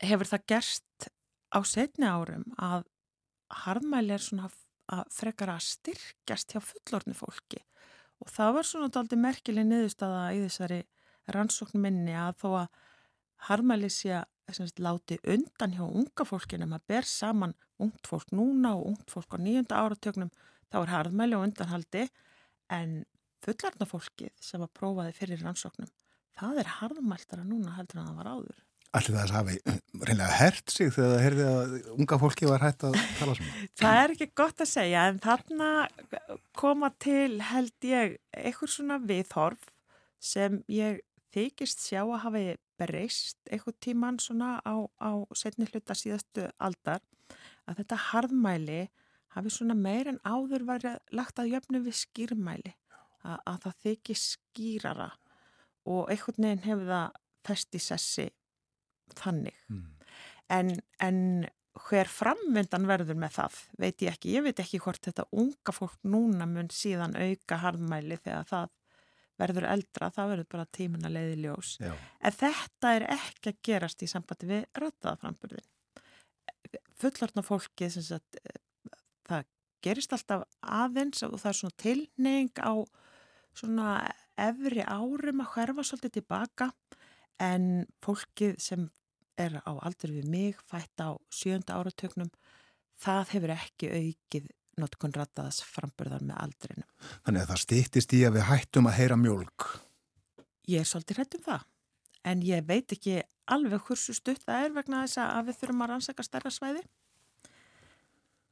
hefur það gerst á setni árum að harðmæli er svona að frekar að styrkjast hjá fullorðni fólki Og það var svona daldi merkileg niðurstaða í þessari rannsókn minni að þó að harmæli sé að láti undan hjá unga fólkinu maður ber saman ungt fólk núna og ungt fólk á nýjunda áratögnum þá er harmæli og undanhaldi en fullarna fólkið sem var prófaði fyrir rannsóknum, það er harðmæltara núna heldur en það var áður. Allir þess hafi reynilega hert sig þegar það herði að unga fólki var hægt að tala svona. Það er ekki gott að segja en þarna koma til held ég eitthvað svona viðhorf sem ég þykist sjá að hafi breyst eitthvað tíman svona á, á setni hluta síðastu aldar að þetta harðmæli hafi svona meir en áður verið lagt að jöfnu við skýrmæli að, að það þykir skýrara og einhvern veginn hefur það fest í sessi þannig. Mm. En, en hver framvindan verður með það veit ég ekki. Ég veit ekki hvort þetta unga fólk núna mun síðan auka harðmæli þegar það verður eldra, það verður bara tímin að leiði ljós. Já. En þetta er ekki að gerast í sambandi við röttaðaframburðin. Fullortna fólki, sagt, það gerist alltaf aðeins og það er svona tilneying á svona efri árum að hverfa svolítið tilbaka en fólkið sem er á aldur við mig, fætt á sjönda áratöknum, það hefur ekki aukið notkun rataðas framburðar með aldrinum. Þannig að það stýttist í að við hættum að heyra mjölk. Ég er svolítið hættum það, en ég veit ekki alveg hversu stutt það er vegna þess að við þurfum að rannsaka stærra svæði.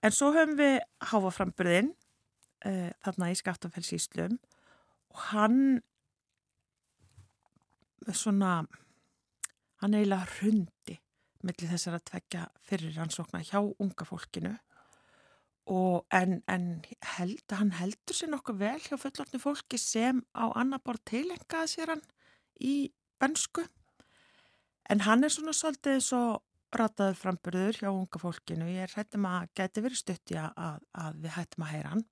En svo höfum við háfaframburðin uh, þarna í Skaftafellsíslum og hann svona hann eiginlega hrundi mellir þessar að tvekja fyrir rannsókna hjá unga fólkinu en, en held, hann heldur sér nokkuð vel hjá fullortni fólki sem á annar bort tilengaði sér hann í bensku en hann er svona svolítið svo rataður framburður hjá unga fólkinu. Ég er hættum að geti verið stuttja að, að við hættum að heyra hann.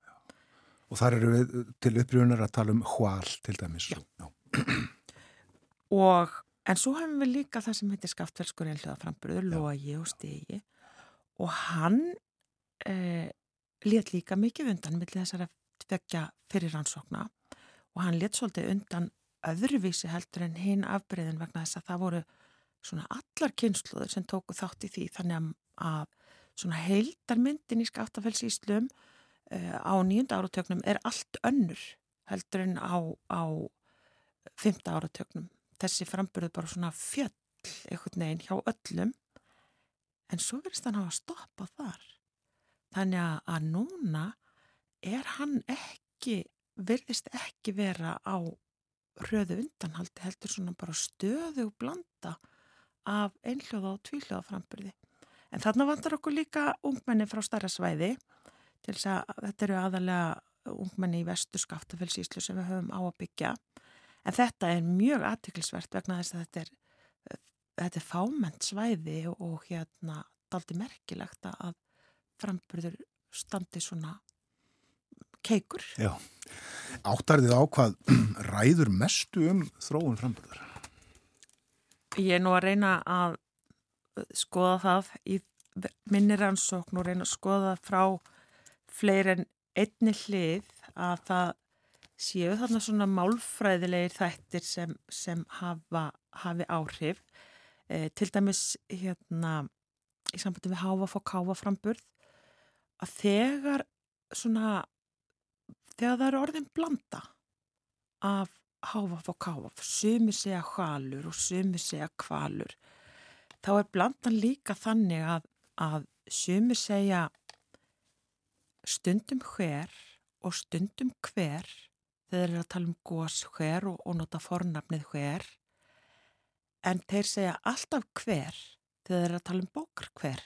Og þar eru við til upprýðunar að tala um hval til dæmis. Já, Já. Og En svo hefum við líka það sem heitir skaftverðskur einhlega logi og stegi og hann eh, let líka mikið undan millir þessar að tvekja fyrir rannsókna og hann let svolítið undan öðruvísi heldur en hinn afbreyðin vegna þess að það voru svona allar kynsluður sem tóku þátt í því þannig að svona heildarmyndin í skaftafellsíslum eh, á nýjunda áratöknum er allt önnur heldur en á, á fymta áratöknum þessi framburðu bara svona fjöll einhvern veginn hjá öllum. En svo verðist hann á að stoppa þar. Þannig að núna er hann ekki verðist ekki vera á hröðu undanhaldi heldur svona bara stöðu og blanda af einhljóða og tvíhljóða framburði en þarna vantar okkur líka ungmenni frá starra svæði til þess að þetta eru aðalega ungmenni í vestu skaftafellsíslu sem við höfum á að byggja En þetta er mjög aðtiklisvert vegna þess að þetta er, þetta er fámennt svæði og hérna daldi merkilegt að framburður standi svona keikur. Já, áttarðið á hvað ræður mestu um þróun framburður? Ég er nú að reyna að skoða það í minni rannsókn og reyna að skoða frá fleiri en einni hlið að það séu þarna svona málfræðilegir þættir sem, sem hafa, hafi áhrif. E, til dæmis hérna í sambandi við háfa og káfa framburð að þegar svona þegar það eru orðin blanda af háfa og káfa sumir segja hvalur og sumir segja kvalur þá er blandan líka þannig að, að sumir segja stundum hver og stundum hver þeir eru að tala um gós hver og, og nota fornafnið hver en þeir segja alltaf hver þeir eru að tala um bókar hver.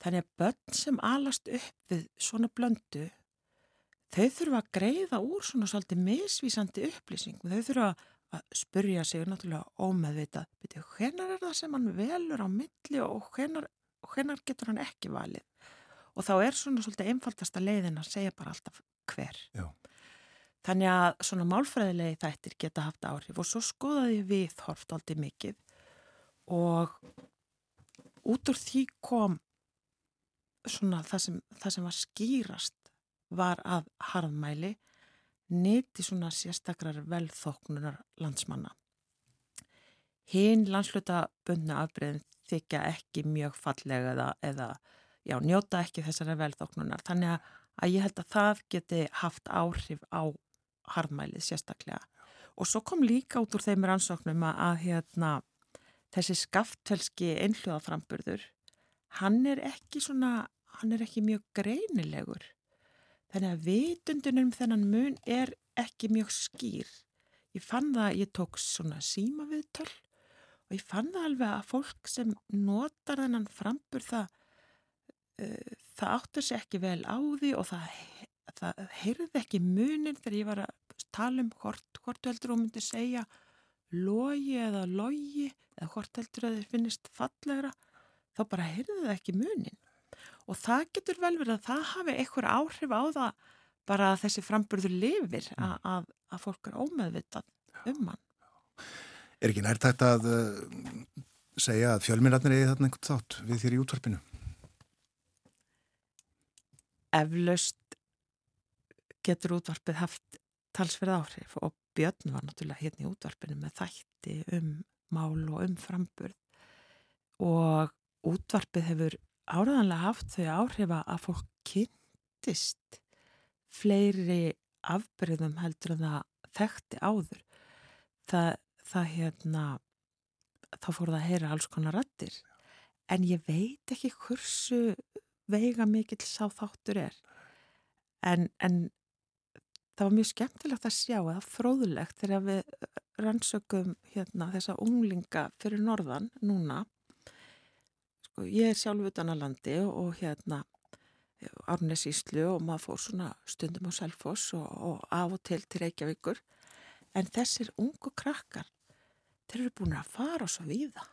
Þannig að börn sem alast upp við svona blöndu þau þurfa að greiða úr svona svolítið misvísandi upplýsingum. Þau þurfa að spurja sig náttúrulega ómeðvitað, betur hvenar er það sem hann velur á milli og hvenar, hvenar getur hann ekki valið. Og þá er svona svolítið einfaldasta leiðin að segja bara alltaf hver. Já. Þannig að svona málfræðilegi þættir geta haft áhrif og svo skoðaði við horft aldrei mikið og út úr því kom svona það sem, það sem var skýrast var að harðmæli neti svona sérstakrar velþóknunar landsmanna. Hinn landsluta bundna afbreyðin þykja ekki mjög fallega eða, eða já, njóta ekki þessara velþóknunar þannig að ég held að það geti haft áhrif á harðmælið sérstaklega. Og svo kom líka út úr þeim rannsóknum að, að hérna, þessi skaftfelski einhljóðaframburður, hann er ekki svona, hann er ekki mjög greinilegur. Þannig að vitundunum þennan mun er ekki mjög skýr. Ég fann það, ég tók svona símaviðtöl og ég fann það alveg að fólk sem notar þennan frambur það, uh, það áttur sér ekki vel á því og það, það heyrði ekki munin þegar ég var að tala um hvort, hvort heldur og myndi segja logi eða logi eða hvort heldur að þið finnist fallegra þá bara heyrði það ekki munin og það getur vel verið að það hafi einhver áhrif á það bara að þessi framburður lifir mm. að, að, að fólk er ómeðvitað um hann. Er ekki nærtægt að uh, segja að fjölminarnir eigi þarna einhvern þátt við þér í útvarpinu? Eflaust getur útvarpið haft talsverð áhrif og Björn var náttúrulega hérna í útvarpinu með þætti um mál og um framburð og útvarpið hefur áraðanlega haft þau áhrifa að fólk kynntist fleiri afbreyðum heldur en það þekkti áður. Það, það hérna, þá fór það að heyra alls konar rættir. En ég veit ekki hversu veiga mikill sá þáttur er. En, en það var mjög skemmtilegt að sjá eða fróðulegt þegar við rannsökum hérna, þessa unglinga fyrir norðan núna Sko, ég er sjálf utan að landi og hérna Árnes Íslu og maður fór svona stundum á Selfoss og, og af og til til Reykjavíkur. En þessir ungu krakkar þeir eru búin að fara svo viða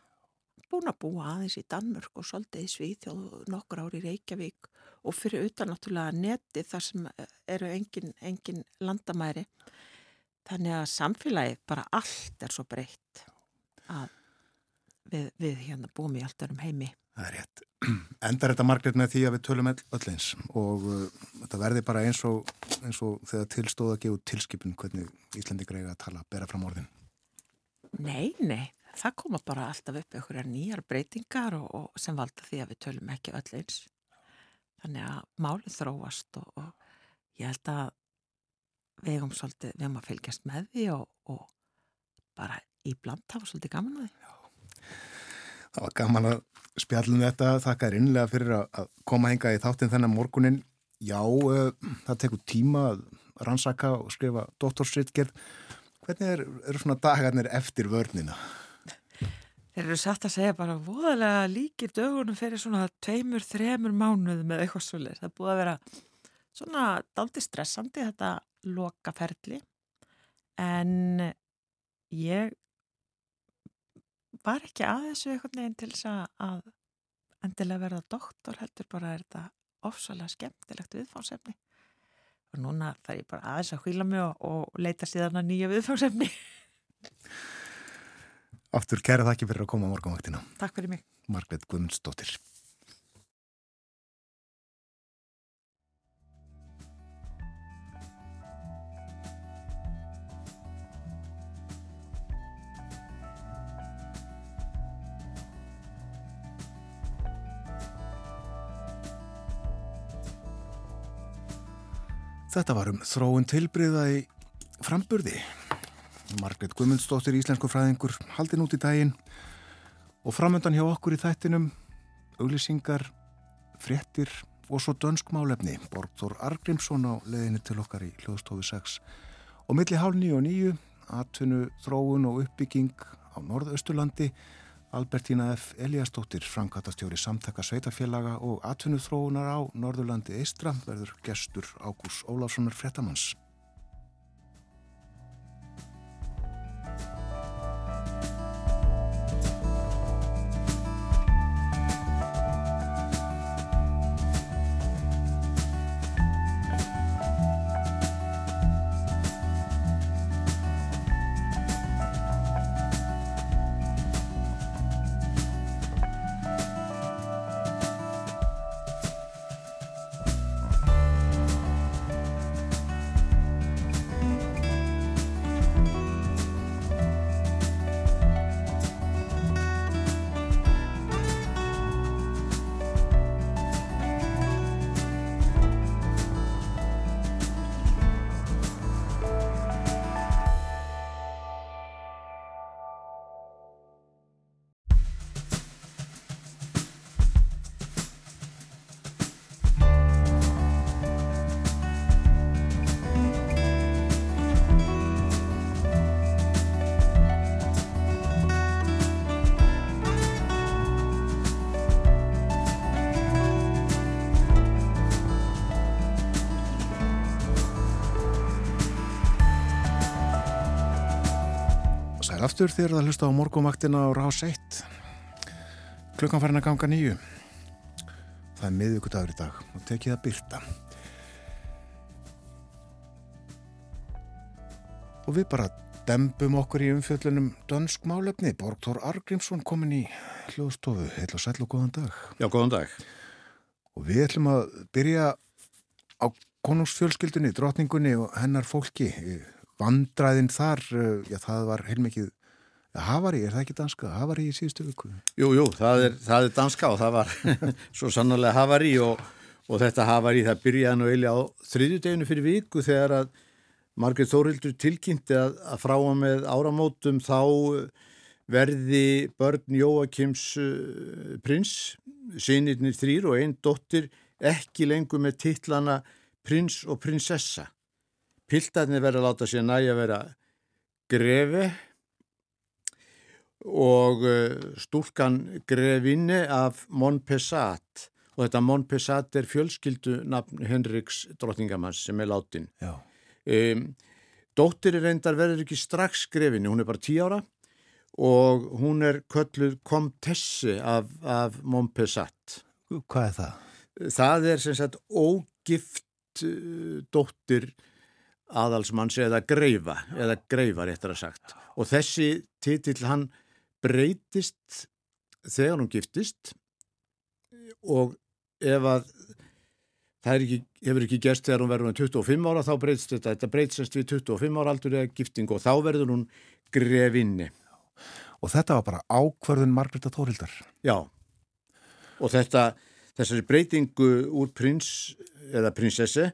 búin að búa aðeins í Danmörk og svolítið í Svíþjóð nokkur ári í Reykjavík og fyrir utan náttúrulega neti þar sem eru engin, engin landamæri. Þannig að samfélagið bara allt er svo breytt að við, við hérna búum í allt örum heimi Það er rétt. Endar þetta margrið með því að við tölum öll eins og uh, þetta verði bara eins og, eins og þegar tilstóða að gefa tilskipun hvernig Íslandi greiði að tala, bera fram orðin. Nei, nei. Það koma bara alltaf upp einhverjar nýjar breytingar og, og sem valda því að við tölum ekki öll eins. Þannig að málið þróast og, og ég held að við hefum svolítið, við hefum að fylgjast með því og bara í bland hafa svolítið gaman að því. Já. Það var gaman að spjallum þetta, þakka er innlega fyrir að koma hinga í þáttinn þennan morgunin. Já, uh, það tekur tíma að rannsaka og skrifa doktorsritgerð. Hvernig eru er svona dagarnir eftir vörnina? Þeir eru satt að segja bara voðalega líkir dögunum fyrir svona tveimur, þremur mánuðum eða eitthvað svolítið. Það búið að vera svona daldi stressandi þetta lokaferli en ég var ekki að þessu einhvern veginn til þess að endilega verða doktor heldur bara er þetta ofsalega skemmtilegt viðfáðsefni og núna þarf ég bara aðeins að hvíla mig og, og leita síðan að nýja viðfáðsefni Aftur kæra þakki fyrir að koma á morgunvaktina. Takk fyrir mig. Margret Guðmundsdóttir Þetta var um þróun tilbriða í framburði. Margret Guðmundsdóttir, íslensku fræðingur, haldin út í daginn og framöndan hjá okkur í þættinum, auglýsingar, fréttir og svo dönskmálefni. Borgþór Argrímsson á leðinu til okkar í hljóðstofu 6. Og milli hálf 9 og 9, atvinnu, þróun og uppbygging á Norðausturlandi Albertína F. Eliastóttir, framkvæmtastjóri samtaka sveitafélaga og atvinnuþróunar á Norðurlandi Eistra verður gestur Ágús Óláfssonar Frettamanns. Aftur þegar það hlusta á morgumaktina á rás 1. Klukkan farin að ganga nýju. Það er miðugudagur í dag og tekið að byrta. Og við bara dembum okkur í umfjöllunum dönsk málefni. Borgþór Argrímsson komin í hljóðstofu. Heil og sæl og góðan dag. Já, góðan dag. Og við ætlum að byrja á konungsfjölskyldunni, drotningunni og hennar fólki. Vandræðin þar, já það var heilmikið Havari, er það ekki danska? Havari í síðustu viku? Jú, jú, það er, það er danska og það var svo sannarlega Havari og, og þetta Havari það byrjaði nú eiginlega á þriðju deginu fyrir viku þegar að Margreit Þórildur tilkynnti að, að frá að með áramótum þá verði börn Jóakims uh, prins, sinirnir þrýr og einn dóttir ekki lengur með titlana prins og prinsessa. Piltarnir verði að láta sér næja vera grefi og stúlkan grefinni af Montpessat og þetta Montpessat er fjölskyldu nafn Henriks drottingamanns sem er látin. Um, dóttir er reyndar verður ekki strax grefinni, hún er bara tí ára og hún er kölluð komtessi af, af Montpessat. Hvað er það? Það er sem sagt ógift dóttir aðalsmanns eða greifa, eða greifar eftir að sagt. Og þessi titill hann breytist þegar hún giftist og ef að það ekki, hefur ekki gerst þegar hún verður 25 ára þá breytist þetta, þetta breytist við 25 ára aldur eða gifting og þá verður hún grefinni. Og þetta var bara ákverðun Margreta Þórildar? Já, og þetta, þessari breytingu úr prins eða prinsessi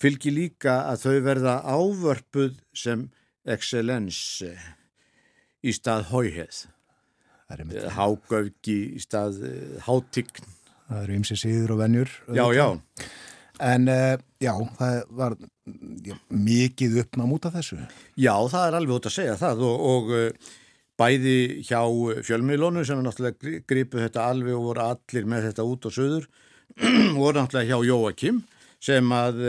fylgir líka að þau verða ávörpuð sem excellence í stað hóiheð. Hágöfgi í stað hátign. Það eru ymsi síður og vennjur. Já, já. En uh, já, það var já, mikið uppnám út af þessu. Já, það er alveg út að segja það og, og bæði hjá fjölmiðlónu sem er náttúrulega gripuð þetta alveg og voru allir með þetta út og söður voru náttúrulega hjá Jóakim sem að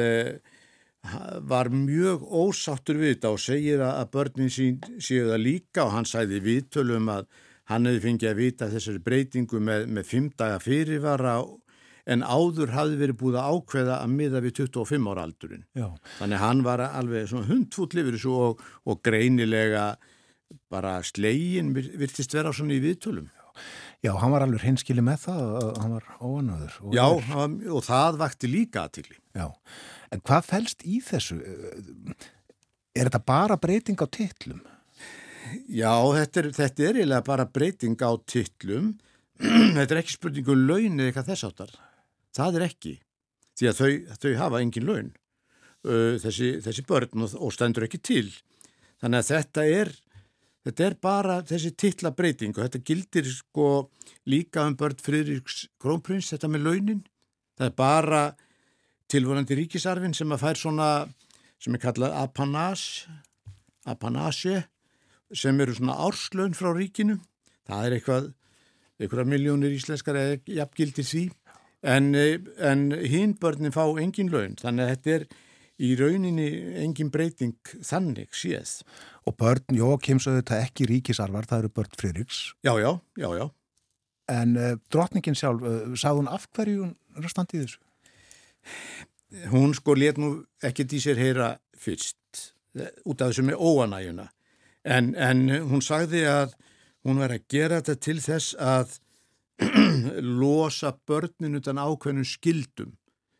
var mjög ósáttur við þetta og segir að börnin sín séu það líka og hann sæði viðtölum að hann hefði fengið að vita þessari breytingu með, með fimm daga fyrirvara en áður hafði verið búið að ákveða að miða við 25 ára aldurinn. Já. Þannig hann var alveg hundfúll yfir þessu og, og greinilega bara slegin virtist vera svona í viðtölum. Já, hann var alveg hinskili með það og hann var óanöður. Já, og, og það vakti líka aðtili. Já, en hvað fælst í þessu? Er þetta bara breyting á titlum? Já, þetta er, þetta er eiginlega bara breyting á titlum. þetta er ekki spurningu um laun eða eitthvað þess áttar. Það er ekki. Því að þau, þau hafa engin laun, þessi, þessi börn og, stendur ekki til. Þannig að þetta er, þetta er bara þessi titlabreiting og þetta gildir sko líka um börn Friðriks Krónprins, þetta með launin. Það er bara tilvonandi ríkisarfin sem að fær svona, sem er kallað apanage, apanage, sem eru svona árslaun frá ríkinu. Það er eitthvað, einhverja miljónir íslenskar eða jafngildir því. En, en hinn börnin fá engin laun, þannig að þetta er í rauninni engin breyting þannig séð. Og börn Jókims auðvitað ekki ríkisarvar, það eru börn Friðriks. Já, já, já, já. En uh, drotningin sjálf, uh, sagði hún af hverju hún í þessu? Hún sko let nú ekkert í sér heyra fyrst, út af þessu með óanægjuna. En, en hún sagði að hún var að gera þetta til þess að losa börnin utan ákveðnum skildum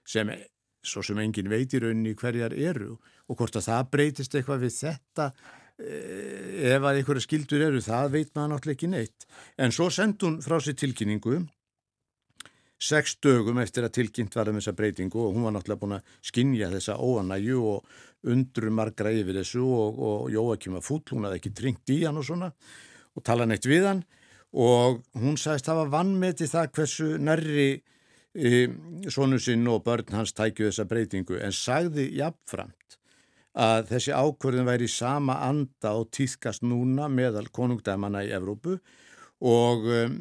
sem svo sem engin veit í rauninni hverjar eru og hvort að það breytist eitthvað við þetta ef að einhverja skildur eru það veit maður náttúrulega ekki neitt. En svo sendi hún frá sér tilkynningu sex dögum eftir að tilkynnt var um þessa breytingu og hún var náttúrulega búin að skinja þessa óanæju og undru margra yfir þessu og, og Jóakim var fúll, hún hafði ekki tringt í hann og svona og tala neitt við hann. Og hún sagðist var vannmeti það hversu nærri e, sonu sinn og börn hans tækju þessa breytingu en sagði jafnframt að þessi ákvörðin væri sama anda og týðkast núna meðal konungdæmana í Evrópu og um,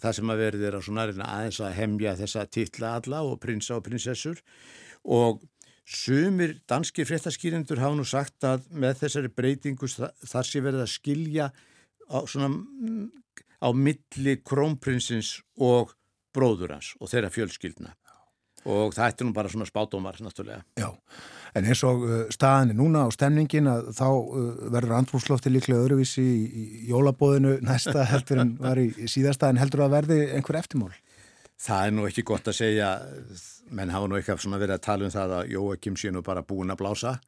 það sem að verði þeirra svona aðeins að hemja þessa titla alla og prinsa og prinsessur. Og sumir danski fréttaskýrendur hafa nú sagt að með þessari breytingu þar sé verið að skilja á, svona, mm, á milli krónprinsins og bróður hans og þeirra fjölskyldna og það ætti nú bara svona spátumar náttúrulega. Já, en eins og uh, staðinni núna á stemningin að þá uh, verður andrúrslofti líklega öðruvísi í, í jólabóðinu næsta heldur en var í síðasta en heldur að verði einhver eftirmál? Það er nú ekki gott að segja, menn hafa nú eitthvað svona verið að tala um það að Jóakim sé nú bara búin að blása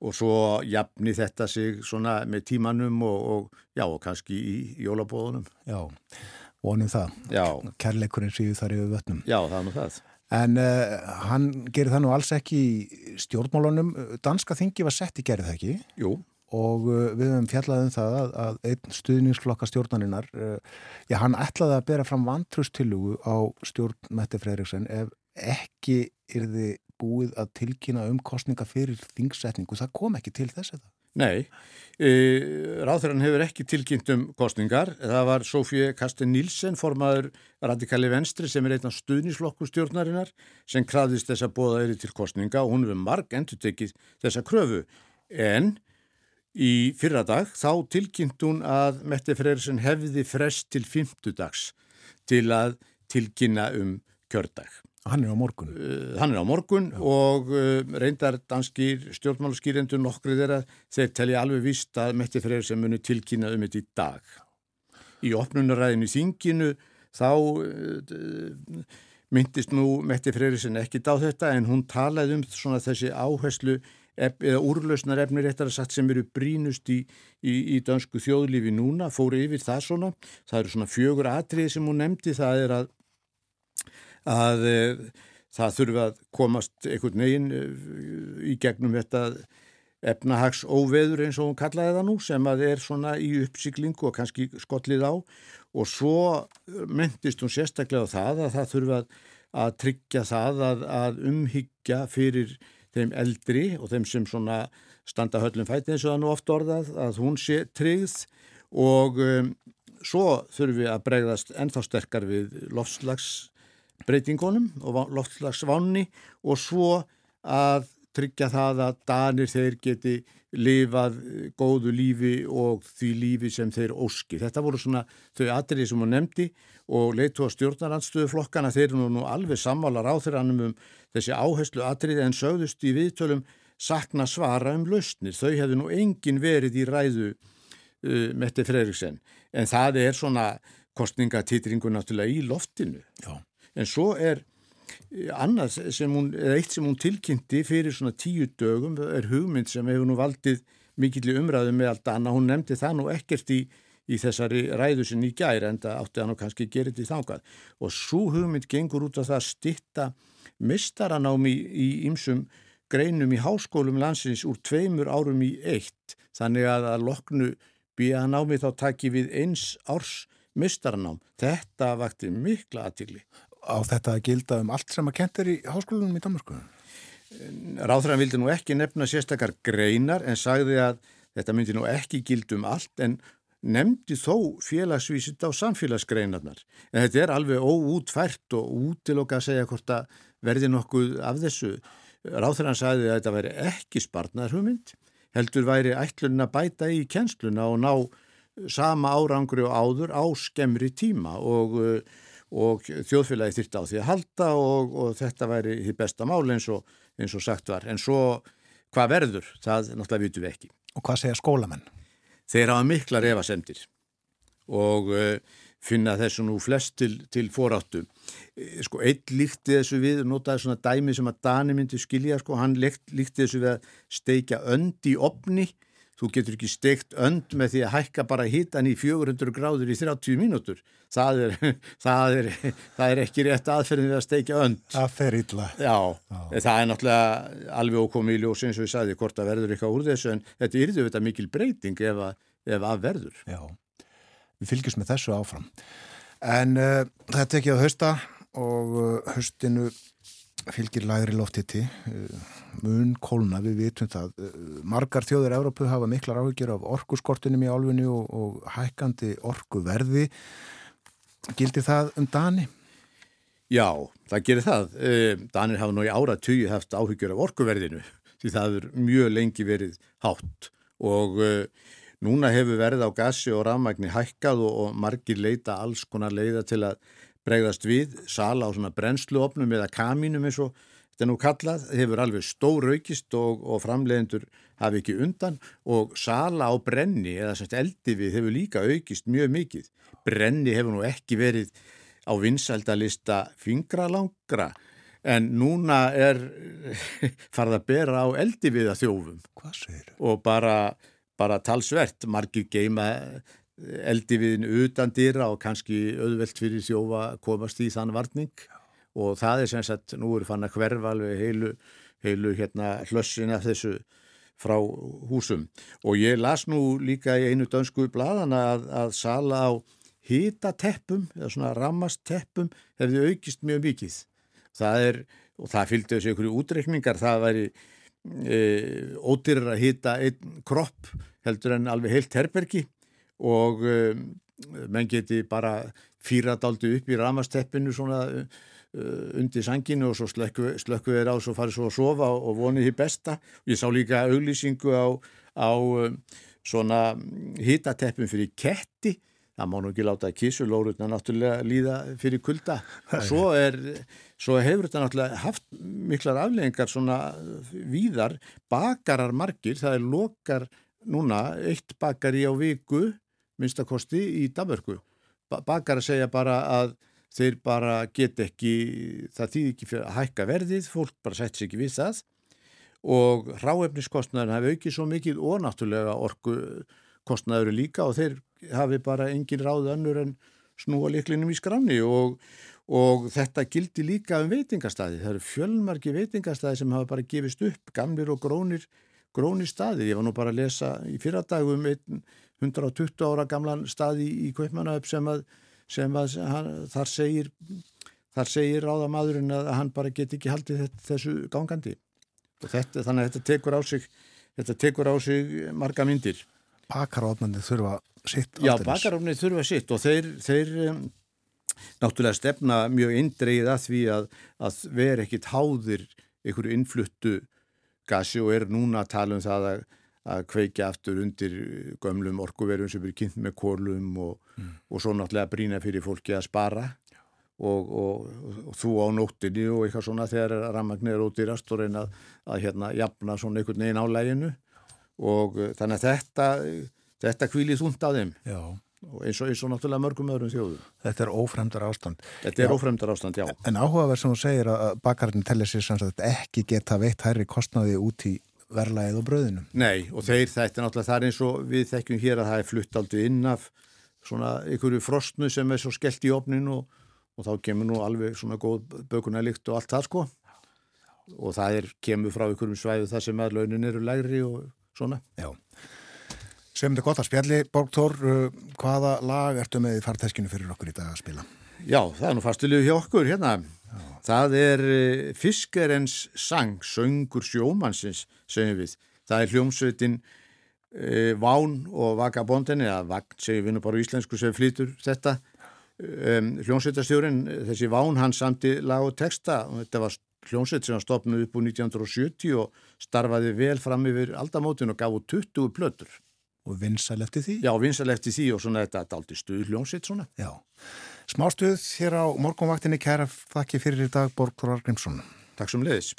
og svo jafni þetta sig svona með tímanum og, og já, og kannski í jólabóðunum. Já, vonum það. Já. Kærleikurinn síðu þar yfir vötnum. Já, það er nú það. En uh, hann gerir það nú alls ekki í stjórnmálunum. Danska þingi var sett í gerð það ekki? Jú. Og uh, við hefum fjallaðum það að, að einn stuðningsflokka stjórnarinnar, uh, já hann ætlaði að bera fram vantrustillugu á stjórn Mette Fredriksson ef ekki yrði búið að tilkynna um kostninga fyrir þingsetningu. Það kom ekki til þess eða? Nei, e, ráþurann hefur ekki tilkynnt um kostningar. Það var Sofie Kasten Nilsen, formaður radikali venstri sem er einn af stuðníslokku stjórnarinnar sem krafðist þessa bóða eri til kostninga og hún hefur marg endur tekið þessa kröfu. En í fyrra dag þá tilkynnt hún að Mette Freyrsson hefði frest til fymtudags til að tilkynna um kjördag. Hann er á morgun. Uh, hann er á morgun Já. og uh, reyndar danskir stjórnmáluskýrendur nokkrið þeirra þeir telja alveg vist að Metti Freyr sem muni tilkynna um þetta í dag. Í opnunaræðinu þinginu þá uh, myndist nú Metti Freyr sem ekkit á þetta en hún talaði um svona þessi áherslu eða úrlausnar efnir eftir að satt sem eru brínust í, í, í dansku þjóðlífi núna, fóru yfir það svona. Það eru svona fjögur atrið sem hún nefndi, það er að að e, það þurfi að komast einhvern veginn e, í gegnum þetta efnahags óveður eins og hún kallaði það nú sem að er svona í uppsiklingu og kannski skollið á. Og svo myndist hún sérstaklega á það að það þurfi að, að tryggja það að, að umhyggja fyrir þeim eldri og þeim sem svona standa höllum fæti eins og það nú oft orðað að hún sé tryggð. Og um, svo þurfi að bregðast ennþá sterkar við lofslags breytingunum og loftslagsvanni og svo að tryggja það að danir þeir geti lifað góðu lífi og því lífi sem þeir óski. Þetta voru svona þau atriði sem hún nefndi og leitu á stjórnarandstöðu flokkana þeir eru nú alveg sammálar á þeirra um þessi áherslu atriði en sögðust í viðtölum sakna svara um lausnir. Þau hefðu nú engin verið í ræðu uh, Mette Freiriksen en það er svona kostningatýtringu náttúrulega í loftinu. Já en svo er eh, annað sem hún, eða eitt sem hún tilkynnti fyrir svona tíu dögum er hugmynd sem hefur nú valdið mikill í umræðu með allt annað, hún nefndi það nú ekkert í, í þessari ræðu sinni í gæri en það átti hann og kannski gerði því þákað og svo hugmynd gengur út af það að stitta mistaranámi í ymsum greinum í háskólum landsins úr tveimur árum í eitt. Þannig að að loknu býja námi þá taki við eins árs mistaranám. Þetta vakti mikla aðtili á þetta að gilda um allt sem að kent er í háskólunum í Danmarku? Ráðræðan vildi nú ekki nefna sérstakar greinar en sagði að þetta myndi nú ekki gilda um allt en nefndi þó félagsvísitt á samfélagsgreinarnar. En þetta er alveg óútfært og útiloka að segja hvort að verði nokkuð af þessu. Ráðræðan sagði að þetta væri ekki spartnarhugmynd, heldur væri ætlun að bæta í kjensluna og ná sama árangri og áður á skemmri tíma og og þjóðfélagi þyrta á því að halda og, og þetta væri því besta mál eins og, eins og sagt var. En svo hvað verður, það náttúrulega vitum við ekki. Og hvað segja skólamenn? Þeir hafa mikla refasendir og uh, finna þessu nú flest til, til foráttu. Uh, sko, eitt líkti þessu við, notaði svona dæmi sem að Dani myndi skilja, sko, hann líkti þessu við að steikja önd í opni Þú getur ekki steikt önd með því að hækka bara hitan í 400 gráður í 30 mínútur. Það er, það er, það er ekki rétt aðferðin við að steikja önd. Það fer illa. Já, það er náttúrulega alveg ókomið í ljós eins og ég sagði hvort að verður eitthvað úr þessu en þetta er þetta mikil breyting ef að, ef að verður. Já, við fylgjum með þessu áfram. En uh, þetta er ekki að hausta og uh, haustinu fylgir lægri loftiti eh, mun kólna, við vitum það. Eh, margar þjóður Európu hafa miklar áhyggjur af orkuskortinum í álfunni og, og hækkandi orkuverði. Gildir það um Dani? Já, það gerir það. Eh, Danir hafa nú í ára tugi haft áhyggjur af orkuverðinu því það er mjög lengi verið hátt. Og Núna hefur verið á gassi og rafmagni hækkað og, og margir leita alls konar leiða til að bregðast við, sala á svona brennsluopnum eða kamínum eins og þetta er nú kallað, hefur alveg stór aukist og, og framleiðendur hafi ekki undan og sala á brenni eða semst eldi við hefur líka aukist mjög mikið. Brenni hefur nú ekki verið á vinsaldalista fingralangra en núna er farið að bera á eldi við að þjófum. Hvað segir þau? Og bara bara talsvert, margir geima eldiviðin utan dýra og kannski auðvelt fyrir þjófa komast í þann varning. Og það er sem sagt, nú eru fann að hverfa alveg heilu, heilu hérna hlössina þessu frá húsum. Og ég las nú líka í einu dönsku bladana að, að sala á hýtateppum eða svona rammasteppum hefði aukist mjög mikið. Það er, og það fylgdi þessu ykkur útreikningar, það væri e, ódýrar að hýta einn kropp heldur en alveg heilt herbergi og e, menn geti bara fýradaldi upp í ramasteppinu svona e, undir sanginu og svo slökku, slökku þeir á og farið svo að sofa og vonið því besta. Ég sá líka auglýsingu á, á e, svona hýtateppum fyrir ketti. Það má nú ekki láta kísulórutna náttúrulega líða fyrir kulda. Svo, er, svo hefur þetta náttúrulega haft miklar afleggingar svona víðar, bakarar margir, það er lokar núna eitt bakari á viku minnstakosti í Danmörku bakar að segja bara að þeir bara get ekki það þýð ekki fyrir að hækka verðið fólk bara sett sér ekki við það og ráefniskostnaðin hafi aukið svo mikið og náttúrulega orku kostnaður líka og þeir hafi bara engin ráð önnur en snúa liklinum í skráni og, og þetta gildi líka um veitingastæði. Það eru fjölmarki veitingastæði sem hafa bara gefist upp, gamlir og grónir, grónir staði. Ég var nú bara að lesa í fyrradagum um 120 ára gamlan staði í Kaupmannahöf sem að, sem að hann, þar segir, þar segir ráðamadurinn að hann bara get ekki haldið þessu gangandi. Og þetta, þannig að þetta tekur á sig, þetta tekur á sig marga myndir. Bakarófnandi þurfa sitt Já, bakarófnandi þurfa sitt og þeir, þeir um, náttúrulega stefna mjög indreið að því að, að vera ekkit háðir einhverju innfluttu gasi og er núna að tala um það að, að kveikja aftur undir gömlum orkuverjum sem eru kynnt með kólum og, mm. og svo náttúrulega brína fyrir fólki að spara. Og, og, og þú á nóttinni og eitthvað svona þegar rammagnir er út í rast og reyna að, að hérna jafna svona einhvern veginn á læginu. Og þannig að þetta þetta kvílið þúnt á þeim. Já. og eins og, eins og náttúrulega mörgum öðrum þjóðu Þetta er ófremdar ástand. Þetta er já. ófremdar ástand, já. En áhugaverð sem þú segir að bakarinn tellir sér ekki geta veitt hærri kostnaði út í verlaðið og bröðinu Nei, og þeir þetta er náttúrulega þar eins og við þekkjum hér að það er flutt aldrei inn af svona einhverju frostnu sem er svo skellt í opnin og, og þá kemur nú alveg svona góð bökunarlikt og allt það sko og það er, kemur frá einhverjum svæðu þar sem að launin eru lægri og svona. Já. Sem þetta gott að spjalli, Borgþór, hvaða lag ertu með í farteskinu fyrir okkur í dag að spila? Já, það er nú fastilegu hjá okkur hérna. Já. Það er Fiskerens sang, söngur sjómansins, segjum við. Það er hljómsveitin e, Ván og Vagabondin, eða Vagn, segjum við nú bara íslensku sem flýtur þetta. Um, hljómsveitastjórin, þessi Ván, hann samti lag og texta og þetta var hljómsveit sem stopnuð upp úr 1970 og starfaði vel fram yfir aldamótin og gaf úr 20 plötur. Og vinsal eftir því? Já, vinsal eftir því og svona þetta er aldrei stuð hljómsveit svona. Já. Smástuð hér á morgunvaktinni kæra þakki fyrir í dag Borgþórar Grímsson. Takk sem leiðis.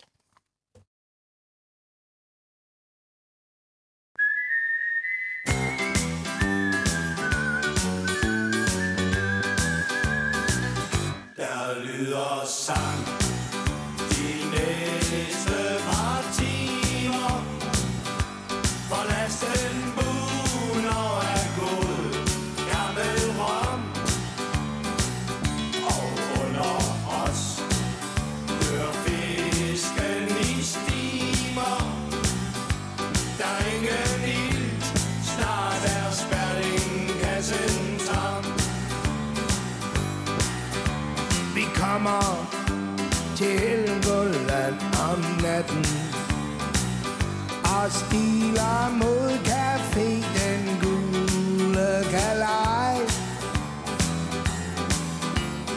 sun. Og stiler mod café den gule galej.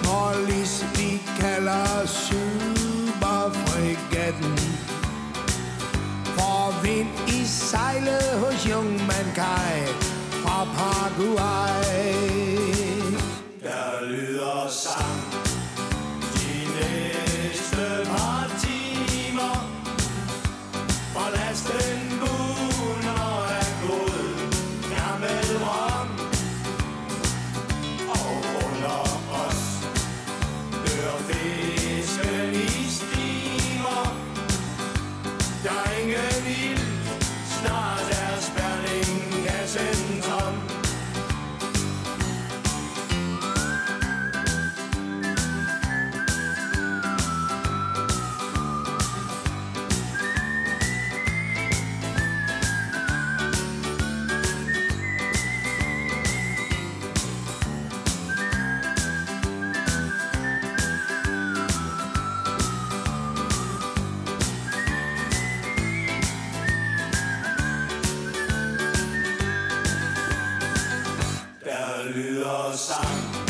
Hvor lis vi kalder superfrigatten For vind i sejlet hos Jungmann Kai Paraguay. Lyder sang.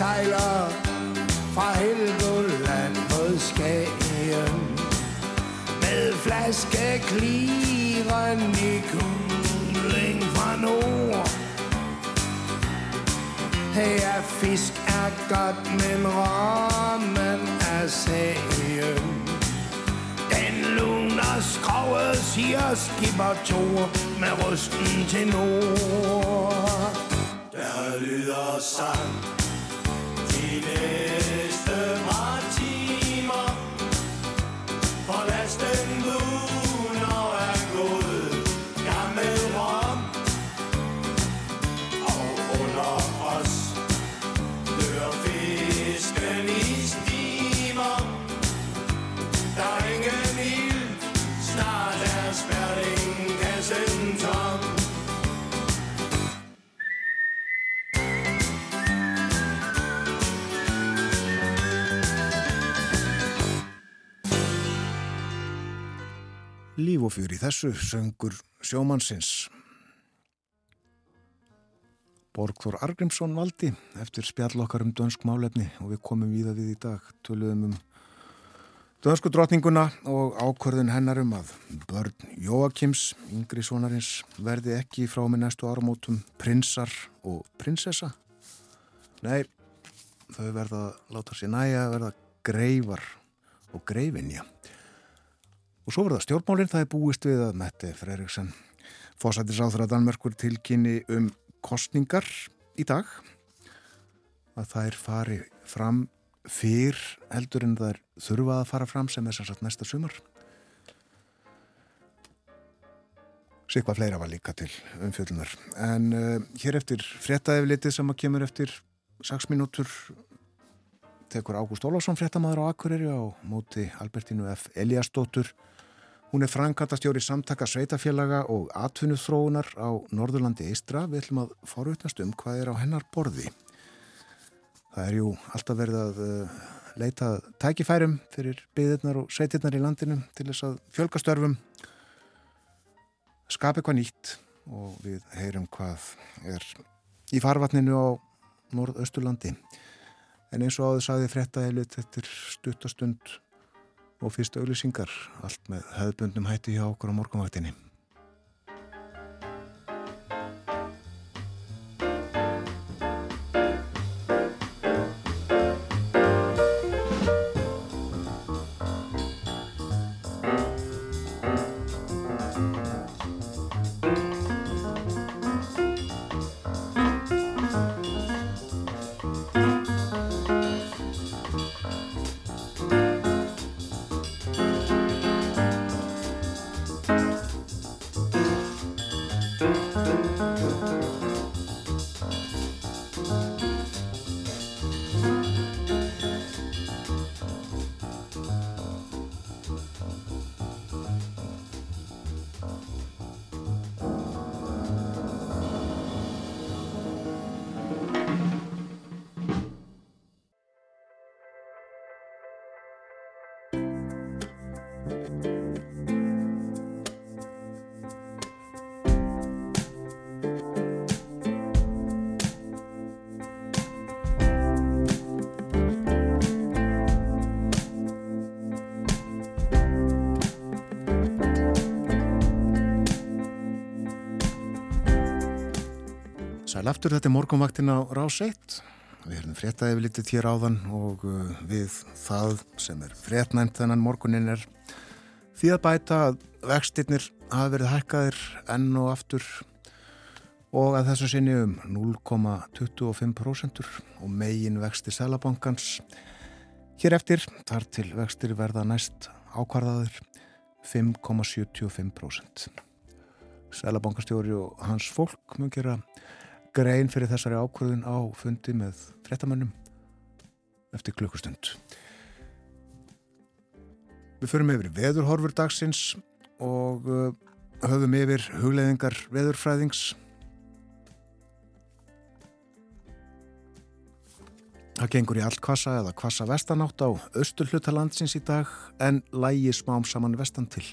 Sejler fra Helgoland mod Skagen. Med flaske kliren i kugling fra nord. Ja, fisk er godt, men rammen er sagen. Den luner skrove, siger skipper Thor Med rusten til nord. Der lyder sang. Yeah. Líf og í þessu söngur sjómannsins. Borgþór Argrimsson valdi eftir spjall okkar um dönsk málefni og við komum víða við í dag, töluðum um dönsku drotninguna og ákvörðun hennar um að börn Jóakims, yngri sonarins, verði ekki frá með næstu áramótum prinsar og prinsessa. Nei, þau verða láta sér næja verða greifar og greifinja. Og svo verða stjórnmálinn, það er búist við að Mette Freiriksen fósættisáþra Danmerkur tilkynni um kostningar í dag að þær fari fram fyrr heldur en þær þurfa að fara fram sem er sem sagt næsta sumar. Sikvað fleira var líka til umfjöldunar. En uh, hér eftir fréttaeflitið sem að kemur eftir 6 mínútur tekur Ágúst Ólafsson fréttamaður á Akureyri á móti Albertínu F. Eliasdóttur Hún er frankantastjóri samtaka sveitafélaga og atvinnuþróunar á Norðurlandi Eistra. Við ætlum að forutnast um hvað er á hennar borði. Það er jú alltaf verið að uh, leita tækifærum fyrir byðirnar og sveitirnar í landinu til þess að fjölgastörfum skapa eitthvað nýtt og við heyrum hvað er í farvatninu á Norðausturlandi. En eins og áður sagði frétta heilut eftir stuttastund og fyrst auðlýsingar, allt með höfbundum hætti hjá okkur á morgunvaktinni. Aftur, þetta er morgunvaktin á Rás 1. Við erum fréttaði við litið hér áðan og uh, við það sem er fréttnæmt þennan morgunin er því að bæta að vextinnir hafa verið hækkaðir enn og aftur og að þessu sinni um 0,25% og megin vexti Sælabankans. Hér eftir þar til vextir verða næst ákvarðaður 5,75%. Sælabankastjóri og hans fólk mun gera grein fyrir þessari ákvörðun á fundi með frettamönnum eftir klukkustund. Við förum yfir veðurhorfur dagsins og uh, höfum yfir hugleðingar veðurfræðings. Það gengur í allt kvassa eða kvassa vestanátt á austurhlutalandsins í dag en lægi smám saman vestan til.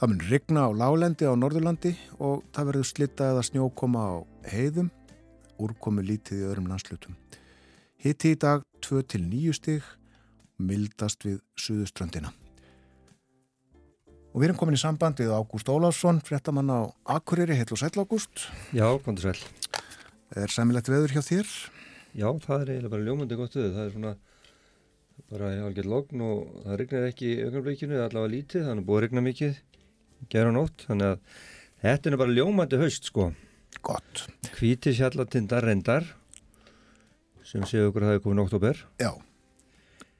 Það mun rigna á lálendi á Norðurlandi og það verður slitta eða snjókoma á heiðum, úrkomu lítið í öðrum landslutum. Hitti í dag 2-9 stig, mildast við Suðuströndina. Og við erum komin í sambandið Ágúst Ólafsson, fréttamann á Akureyri, heil og sæl Ágúst. Já, kontur sæl. Er sæmilegt veður hjá þér? Já, það er eiginlega bara ljómandi gott veður. Það er svona bara algjörð logn og það regnar ekki augnablikinu, það er allavega lítið, þannig búið að regna mikið, gera nótt, þannig að þetta er bara ljómandi haust sko. Gott. Hvíti sjallatindar reyndar sem séu okkur að það er komin oktober. Já.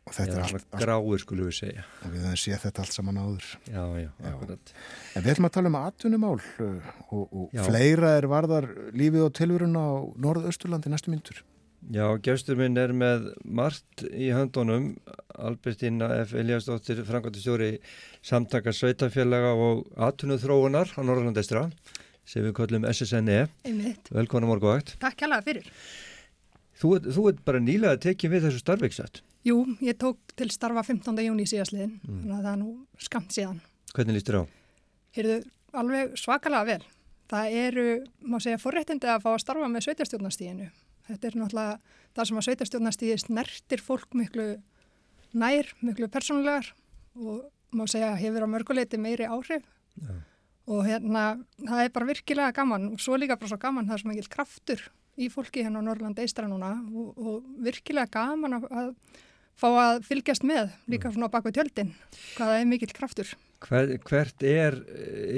Og þetta Já, er allt, gráir skulum við segja. og við höfum séð þetta allt saman áður. Já, já, Já. En við ætlum að tala um atvinnumál uh, og, og fleira er varðar lífið og tilvörun á Norðausturlandi næstu myndur. Já, gestur minn er með margt í höndunum, Albertína F. Eliasdóttir, frangvæntistjóri samtaka sveitafélaga og atvinnuð þróunar á Norrlandestra sem við kallum SSNE. Einmitt. Velkona morguvakt. Takk hérlega fyrir. Þú, þú ert bara nýlega tekið við þessu starfveiksat. Jú, ég tók til starfa 15. júni síðastliðin, þannig að það er nú skamt síðan. Hvernig líst þér á? Heyrðu, alveg svakalega vel. Það eru, má segja, forréttindi að fá að starfa með sveitarstjórnastíðinu. Þetta er náttúrulega það sem að sveitarstjórnastíði snertir fólk miklu nær, miklu persónulegar og má segja hefur á mörguleiti meiri áhrif. Já. Og hérna, það er bara virkilega gaman og svo líka bara svo gaman það er svo mikil kraftur í fólki hérna á Norrland eistra núna og, og virkilega gaman að, fá að fylgjast með líka svona bak við tjöldin, hvað það er mikil kraftur. Hver, hvert er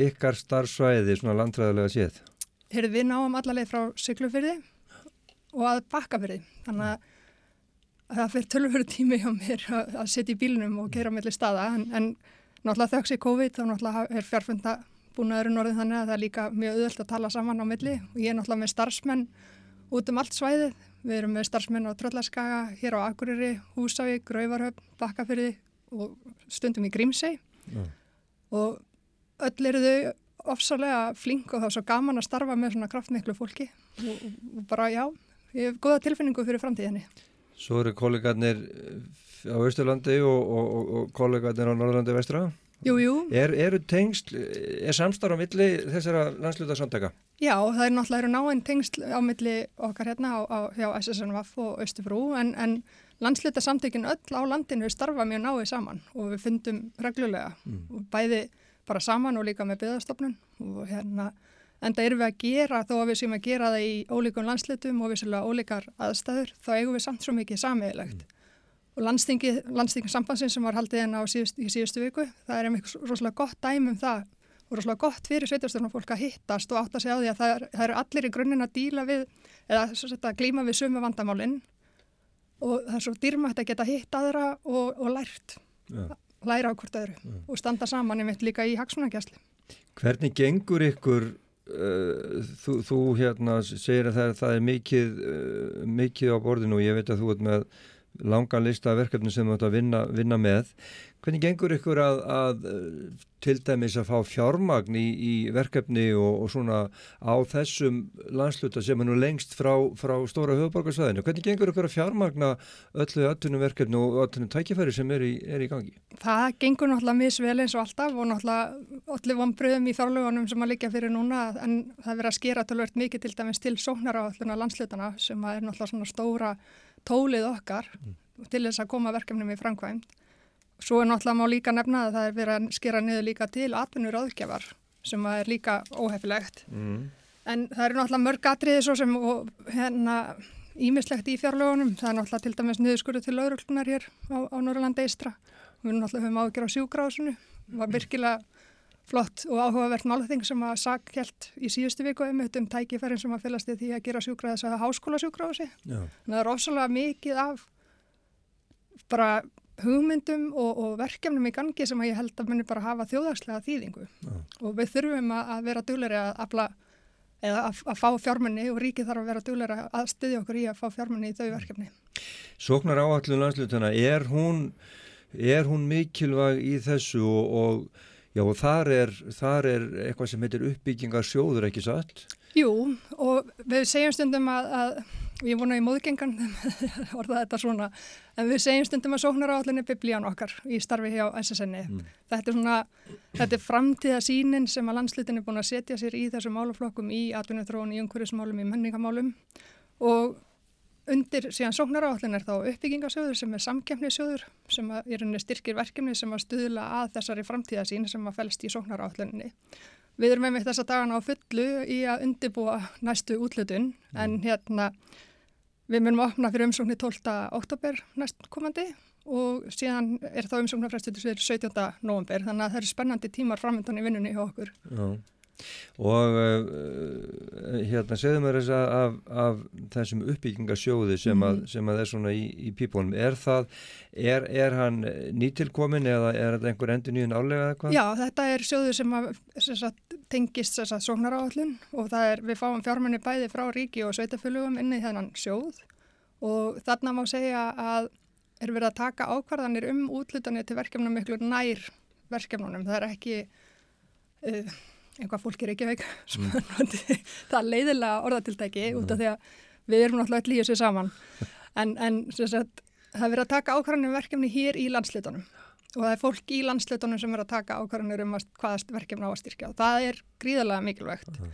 ykkar starfsvæði svona landræðilega séð? Heyrðu, við náum allaleg frá Siglufyrði og að Bakkafyrði. Þannig að það fyrir tölvöru tími hjá mér að, að setja í bílunum og gera mellir staða. En, en náttúrulega þöks í COVID þá náttúrulega er fjárfunda búin að öru norðin þannig að það er líka mjög auðvöld að tala saman á milli. Og ég er náttúrulega með starfsmenn út um allt svæðið. Við erum með starfsmenn á Tröllaskaga, hér á Akureyri, Húsavík, Grauvarhöfn, Bakkafyrði og stundum í Grímsey. Já. Og öll eru þau ofsalega flink og það er svo gaman að starfa með svona kraftmiklu fólki og, og bara já, ég hef góða tilfinningu fyrir framtíðinni. Svo eru kollegarnir eh, á Östurlandi og, og, og, og kollegarnir á Norrlandi vestra. Jú, jú, Er, eru tengsl, er samstarf á milli þessara landsluta samtaka? já, það er náttúrulega eru náinn tengsl á milli okkar hérna á, á, hjá SSNVF og Östufrú en, en landsluta samtökin öll á landinu starfa mjög náið saman og við fundum reglulega og bæði bara saman og líka með byggðarstofnun og hérna enda erum við að gera, þó að við séum að gera það í ólíkum landslutum og vissulega ólíkar aðstæður, þá eigum við samt svo mikið samiðilegt. Og landstingi, landstingi sambandsins sem var haldið hérna á síðust, í síðustu viku, það er einmitt rosalega gott dæmi um það og rosalega gott fyrir sveitarstofnarfólk að hittast og átta sig á því að það, er, það eru allir í grunninn að díla við eða að glíma við sömu vandamálinn og það er svo dýrmætt að geta hitt aðra og, og lært, Já. læra á hvort öðru og standa saman einmitt líka í hagsmunagjastli. Hvernig gengur ykkur, uh, þú, þú hérna segir að það, það er mikið, uh, mikið á borðinu og ég veit að þú ert með langa lista verkefni sem þú ætti að vinna, vinna með. Hvernig gengur ykkur að, að til dæmis að fá fjármagn í, í verkefni og, og svona á þessum landsluta sem er nú lengst frá, frá stóra höfuborgarsvæðinu? Hvernig gengur ykkur að fjármagna öllu öllunum verkefni og öllunum tækifæri sem er í, er í gangi? Það gengur náttúrulega misvel eins og alltaf og náttúrulega allir vonbröðum í fjárlögunum sem að líka fyrir núna en það verður að skera tölvört mikið til dæmis til sóknara á alluna landslutana sem er náttúrulega svona stóra tólið okkar mm. til þess að koma verkefnum í framkvæmt. Svo er náttúrulega má líka nefna að það er verið að skera niður líka til atvinnur áðgjafar sem er líka óhefilegt. Mm. En það eru náttúrulega mörg atriði svo sem hérna ímislegt í fjárlögunum. Það er náttúrulega til dæmis niðurskurðu til lauruglunar hér á, á Norrlanda eistra. Við náttúrulega höfum ágjör á sjúgrásunu. Það var virkilega flott og áhugavert málþing sem að SAG held í síðustu viku um um tækifærin sem að fylgast í því að gera sjúkraðis að háskóla sjúkrási. Það er ofsalega mikið af bara hugmyndum og, og verkefnum í gangi sem ég held að muni bara hafa þjóðarslega þýðingu Já. og við þurfum að, að vera dugleri að afla eða að, að fá fjármunni og ríkið þarf að vera dugleri að styðja okkur í að fá fjármunni í þau verkefni. Sóknar áallum landslutana, er hún, er hún mikilvæg í þessu og, og, já, og þar, er, þar er eitthvað sem heitir uppbyggingar sjóður ekki satt? Jú og við segjum stundum að, að ég vona í móðgengan orða þetta svona, en við segjum stundum að sóknar áallinni biblían okkar í starfi hjá SSN-i. Mm. Þetta er svona þetta er framtíða sínin sem að landslutin er búin að setja sér í þessum máluflokkum í atvinnuþróun, í umhverjusmálum, í menningamálum og undir síðan sóknar áallin er þá uppbyggingasjóður sem er samkemnisjóður sem er styrkir verkefni sem að stuðla að þessari framtíða sín sem að fælst í sóknar áallinni Við erum með mitt þessa dagana á fullu í að undibúa næstu útlutun mm. en hérna við munum að opna fyrir umsóknir 12. oktober næstkomandi og síðan er þá umsóknarfræstuður 17. november þannig að það eru spennandi tímar framöndan í vinnunni hjá okkur. Já og uh, hérna segðum við þess að af, af þessum uppbyggingasjóði sem, að, mhm. sem að er svona í, í pípunum er það, er, er hann nýtilkomin eða er þetta einhver endur nýjum álega eða hvað? Já, þetta er sjóði sem, að, sem sagt, tengist sóknaráallun og það er, við fáum fjármenni bæði frá ríki og sveitafölugum inn í þennan sjóð og þarna má segja að er verið að taka ákvarðanir um útlutanir til verkefnum miklu nær verkefnunum, það er ekki uh, einhvað fólk er ekki veik mm. það er leiðilega orðatildæki mm. út af því að við erum náttúrulega allir í þessu saman en, en sagt, það er verið að taka ákvarðanum verkefni hér í landsleitunum og það er fólk í landsleitunum sem er að taka ákvarðanur um hvaða verkefni á að styrkja og það er gríðarlega mikilvægt mm.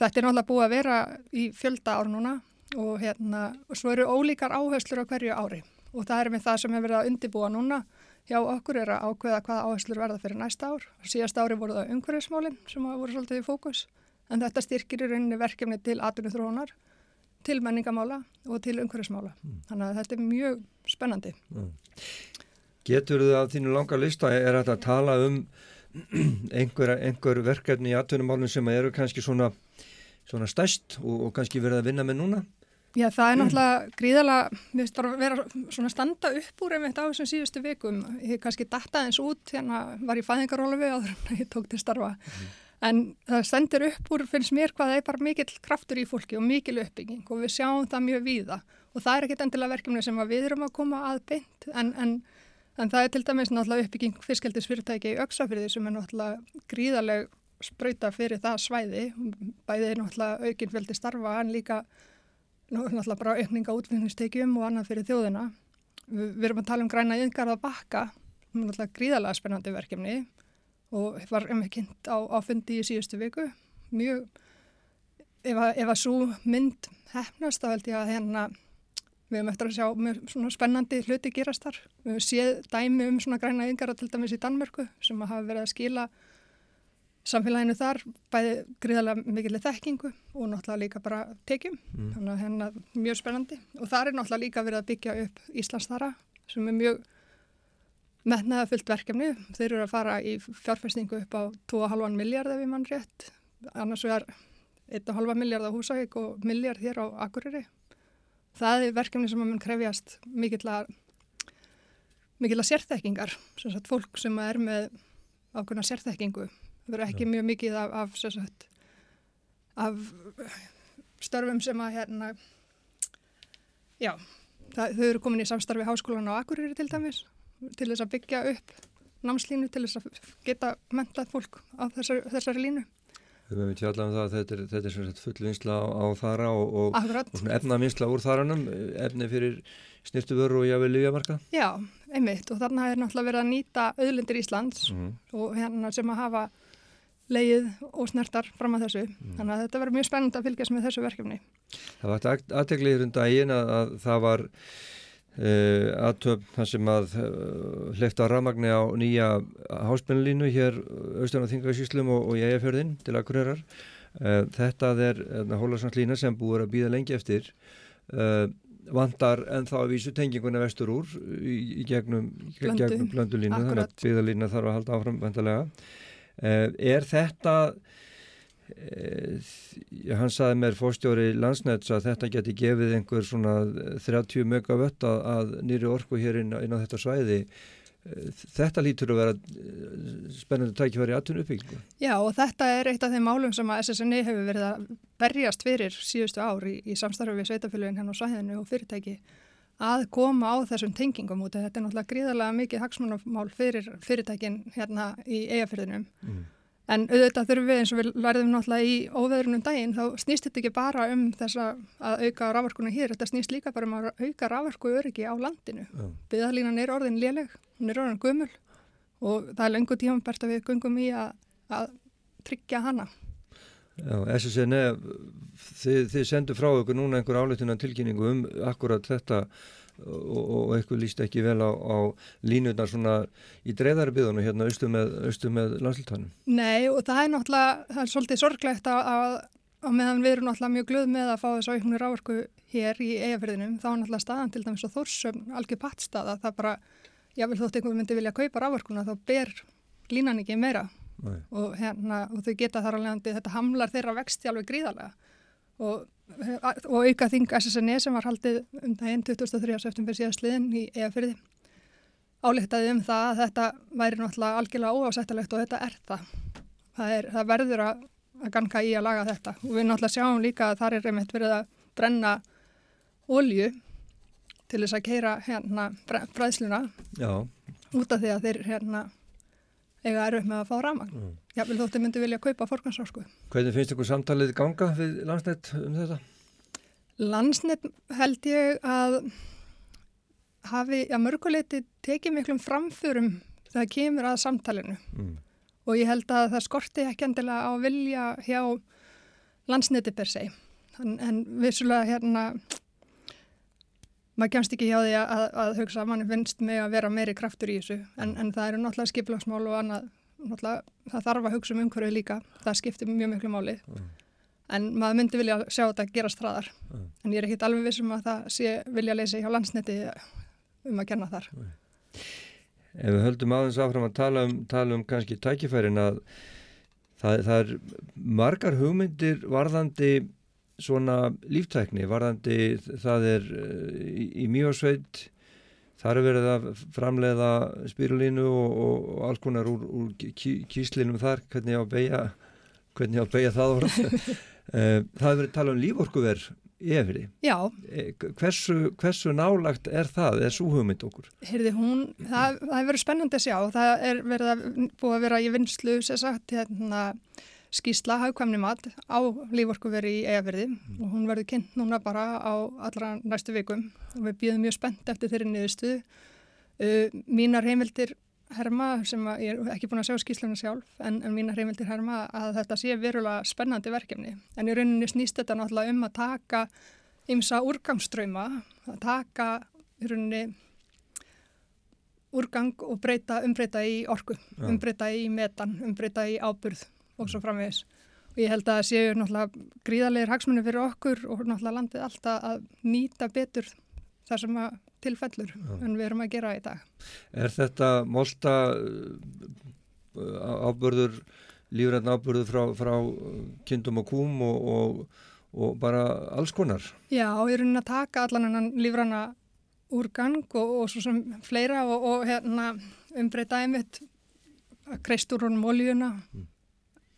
þetta er náttúrulega búið að vera í fjölda ár núna og hérna og svo eru ólíkar áherslur á hverju ári og það er með það sem hefur verið að undibúa núna hjá okkur er að ákveða hvaða áherslur verða fyrir næsta ár. Síðast ári voru það umhverfismálinn sem voru svolítið í fókus en þetta styrkir í rauninni verkefni til atvinni þróunar, til menningamála og til umhverfismála. Mm. Þannig að þetta er mjög spennandi. Mm. Getur þið að þínu langa lista er að tala um einhver, einhver verkefni í atvinnumálinn sem eru kannski svona, svona stæst og, og kannski verið að vinna með núna? Já, það er náttúrulega gríðalega, við bara að vera svona standa upp úr einmitt á þessum síðustu vikum. Ég kannski datta eins út, hérna var ég fæðingarólu við áður en ég tók til starfa. Mm. En það stendur upp úr, finnst mér hvað það er bara mikill kraftur í fólki og mikil uppbygging og við sjáum það mjög víða. Og það er ekkit endilega verkefni sem við erum að koma að beint, en, en, en það er til dæmis náttúrulega uppbygging fiskaldisfyrirtæki í Öksafyrði sem er náttúrulega gríðaleg spröyta fyrir það svæði. Bæðið er náttúrulega aukinfjöldi starfa en líka náttúrulega bara aukninga útflutningsteikjum og annað fyrir þjóðina. Vi, við erum að tala um græna yðngarða bakka, náttúrulega gríðalega spennandi verkefni og var um ekki kynnt á, á fundi í síðustu viku. Mjög, ef að, ef að svo mynd hefnast þá held ég að hérna við höfum eftir að sjá mjög svona spennandi hluti gerast þar. Við höfum séð dæmi um svona græna yðngarða til dæmis í Danmörku sem hafa verið að skila samfélaginu þar bæði gríðarlega mikilvæg þekkingu og náttúrulega líka bara tekjum. Mm. þannig að henn er mjög spennandi. Og það er náttúrulega líka verið að byggja upp Íslands þara sem er mjög metnaða fullt verkefni. Þeir eru að fara í fjárfæstingu upp á 2,5 miljard ef ég mann rétt. Annars er 1,5 miljard á húsæk og miljard hér á Akureyri. Það er verkefni sem að mun krefjast mikill að sérþekkingar. Sem sagt fólk sem er með ákveðna sérþekkingu Það verður ekki mjög mikið af, af, sagt, af störfum sem að hérna, já, það, þau eru komin í samstarfi háskólan á Akureyri til dæmis til þess að byggja upp námslínu til þess að geta mentað fólk á þessari, þessari línu. Við höfum við tjallað um það að þetta er, þetta er svona full vinsla á, á þara og, og, og efna vinsla úr þaranum, efni fyrir snirtuvöru og jáfnvel lífjamarka. Já, einmitt og þarna er náttúrulega verið að nýta auðlindir Íslands Mhm. og hérna sem að hafa leið og snertar fram að þessu. Þannig að þetta verður mjög spennend að fylgjast með þessu verkefni. Það var aðteglið hér um daginn að, að það var uh, aðtöfn þar sem að uh, hleyfta ramagni á nýja háspennulínu hér austan á Þingavísíslum og, og Jæjafjörðin til Akureyrar. Uh, þetta er Hólarsanslína sem búið að býða lengi eftir. Vantar en þá að vísu tenginguna vestur úr í, í gegnum, gegnum blöndulínu þannig að byggðalína þarf að halda áfram vantarlega. Uh, er þetta uh, hann saði mér fórstjóri landsnæts að þetta geti gefið einhver svona 30 megavött að, nýri orku hér inn, á- inn á þetta svæði. Eh, þetta lítur að vera eh, spennandi tækifæri aðtun uppbyggingu Já og þetta er eitt af þeim málum sem að SSNI hefur verið að berjast fyrir síðustu ár í, í samstarfi við sveitafélugin henn á svæðinu og fyrirtæki að koma á þessum tengingum út. Þetta er náttúrulega gríðarlega mikið hagsmunamál fyrir fyrirtækin hérna í eigafyrðinum. Mm. En auðvitað þurfum við eins og við lærðum náttúrulega í óveðrunum daginn, þá snýst þetta ekki bara um þess að auka rávarkuna hér, þetta snýst líka bara um að auka rávarku öryggi á landinu. Já. Byðalínan er orðin léleg, hún er orðin gömul og það er lengur tímanbært að við göngum í að, að tryggja hana. Já, SSN þið, þið sendu frá ykkur núna einhver áleitunan tilkynningu um akkurat þetta og, og eitthvað líst ekki vel á, á línutnar svona í dreifðari byðunum hérna austum með, með landslítanum. Nei og það er náttúrulega, það er svolítið sorglegt að, að, að meðan við erum náttúrulega mjög glöð með að fá þess að auknir rávorku hér í eigafyrðinum, þá er náttúrulega staðan til dæmis og þórsöfn algjör pattstaða, það bara, jável þótt einhver myndi vilja kaupa rávorkuna, þá ber línan ekki meira. Og, hérna, og þau geta þar alveg að þetta hamlar þeirra vexti alveg gríðarlega og, og auka þing SSNE sem var haldið um daginn 23. september síðastliðin í eigafyrði álíktaði um það að þetta væri náttúrulega algjörlega óásættalegt og þetta er það. Það, er, það verður að, að ganga í að laga þetta og við náttúrulega sjáum líka að þar er einmitt verið að brenna olju til þess að keira hérna bræðsluna út af því að þeir hérna eiga erfið með að fá ramagn. Mm. Já, vil þótti myndi vilja kaupa forgansrásku. hvernig finnst ykkur samtalið ganga við landsnett um þetta? Landsnet held ég að hafi að mörguleiti tekið miklum framförum þegar kemur að samtalinu Mm. og ég held að það skorti ekki endilega á vilja hjá landsneti per se en, en vissulega hérna maður kemst ekki hjá því að, að hugsa að manni finnst mig að vera meiri kraftur í þessu. En, en það eru náttúrulega skiplagsmál og annað. Náttúrulega það þarf að hugsa um umhverju líka. Það skiptir mjög miklu máli. En maður myndi vilja sjá þetta gerast hraðar. En ég er ekkit alveg vissum að það sé vilja leysi hjá landsneti um að kenna þar. Ef við höldum aðeins áfram að tala um, tala um kannski tækifærin að það, það er margar hugmyndir varðandi svona líftækni, varðandi það er eh, í, í mjósveit, þar er verið að framleiða spirulínu og, og, alls konar úr, úr kí, kíslinum þar, hvernig á að beigja, hvernig á að beigja það orð. Eh, það er verið að tala um líforkuver í efri. Já, Hversu, hversu nálagt er það, er svo hugmynd okkur? Heyrði hún, það, það er verið spennandi að sjá, það er verið að búið að vera í vinslu, sér sagt, hérna, skýsla hagkvæmni mat á líforkuveri í eigafyrði og hún verður kynnt núna bara á allra næstu vikum og við býðum mjög spennt eftir þeirri niðurstuð. Uh, mínar heimildir herma, sem ég er ekki búin að sjá skýsluna sjálf, en, en mínar heimildir herma að þetta sé verulega spennandi verkefni. En í rauninni snýst þetta náttúrulega um að taka ymsa úrgangsströyma, að taka í rauninni úrgang og breyta, umbreyta í orku, Já. umbreyta í metan, umbreyta í áburð og svo framvegis. Og ég held að það séu náttúrulega gríðarlegar hagsmunni fyrir okkur og náttúrulega landið alltaf að nýta betur það sem að tilfellur en við erum að gera í dag. Er þetta molta ábörður, lífræðin ábörður frá, frá kindum og kúm og, og, og bara alls konar? Já, ég er raunin að taka allan hennan lífrana úrgang og, og svo sem fleira og, og hérna umbreyta einmitt að kreist úr honum oljuna,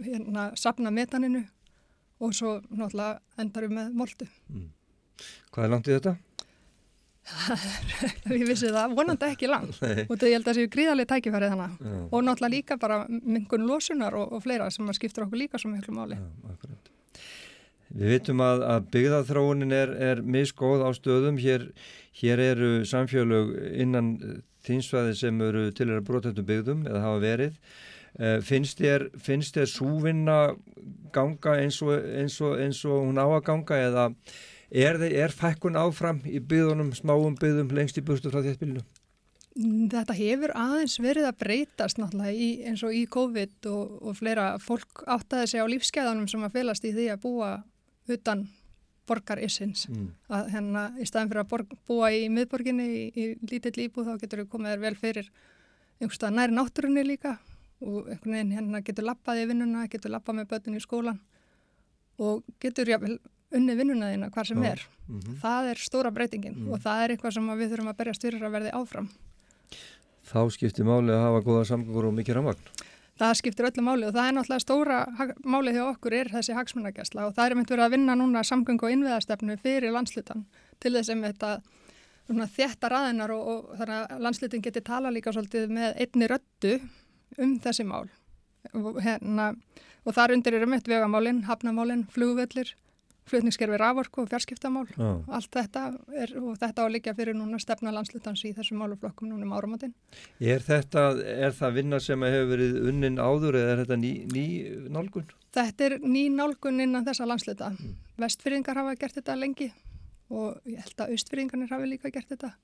hérna sapna metaninu og svo náttúrulega endar við með moldu. Hvað er langt í þetta? ég vissi það, vonandi ekki langt og þetta ég held að það séu gríðarlega tækifærið þannig Já. og náttúrulega líka bara mingun losunar og, og fleira sem skiptur okkur líka svo miklu máli. Já. Við vitum að, að byggðaþróunin er, er misgóð á stöðum. Hér, hér eru samfélög innan þinsvæði sem eru til að brotettum byggðum eða hafa verið. Eh, Finnst þér, finnst þér súvinna ganga eins og, eins, og, eins og hún á að ganga eða er, er fækkun áfram í byggðunum, smáum byggðum lengst í burtu frá þéttbílinu? Þetta hefur aðeins verið að breytast náttúrulega í, eins og í COVID og, og fleira. Fólk áttaði sig á lífskeiðanum sem að felast í því að búa utan borgarissins. Mm. Að hérna í staðin fyrir að borg, búa í miðborginni í, í lítill íbúð þá getur þú komið þér vel fyrir einhverstað nær náttúrunni líka og einhvern veginn hérna getur lappað í vinnuna, getur lappað með börnin í skólan og getur jáfnvel unni vinnuna þína hvar sem Já. er. Mhm. Það er stóra breytingin Mm. og það er eitthvað sem við þurfum að berjast fyrir að verði áfram. Þá skiptir máli að hafa góða samgöngur og mikið ramagn. Það skiptir öllu máli og það er náttúrulega stóra málið hjá okkur er þessi hagsmunagæsla og það er mynd verið að vinna núna samgöng og innviðastefnu fyrir landslutan til þess að þetta þétta raðinar og, og þannig að landslutin geti tala líka svolítið með einni röddu um þessi mál og, hérna, og þar undir eru mitt vegamálin, hafnamálin, flugvöllir, flutningskerfi raforku og fjarskiptamál. Já. Allt þetta er, og þetta á að liggja fyrir núna stefna landslutans í þessum máluflokkum núna um áramátinn. Er þetta, er það vinna sem hefur verið unnin áður eða er þetta ný, ný nálgun? Þetta er ný nálgun innan þessa landsluta. Vestfyrringar hafa gert þetta lengi og ég held að austfyrringarnir hafi líka gert þetta.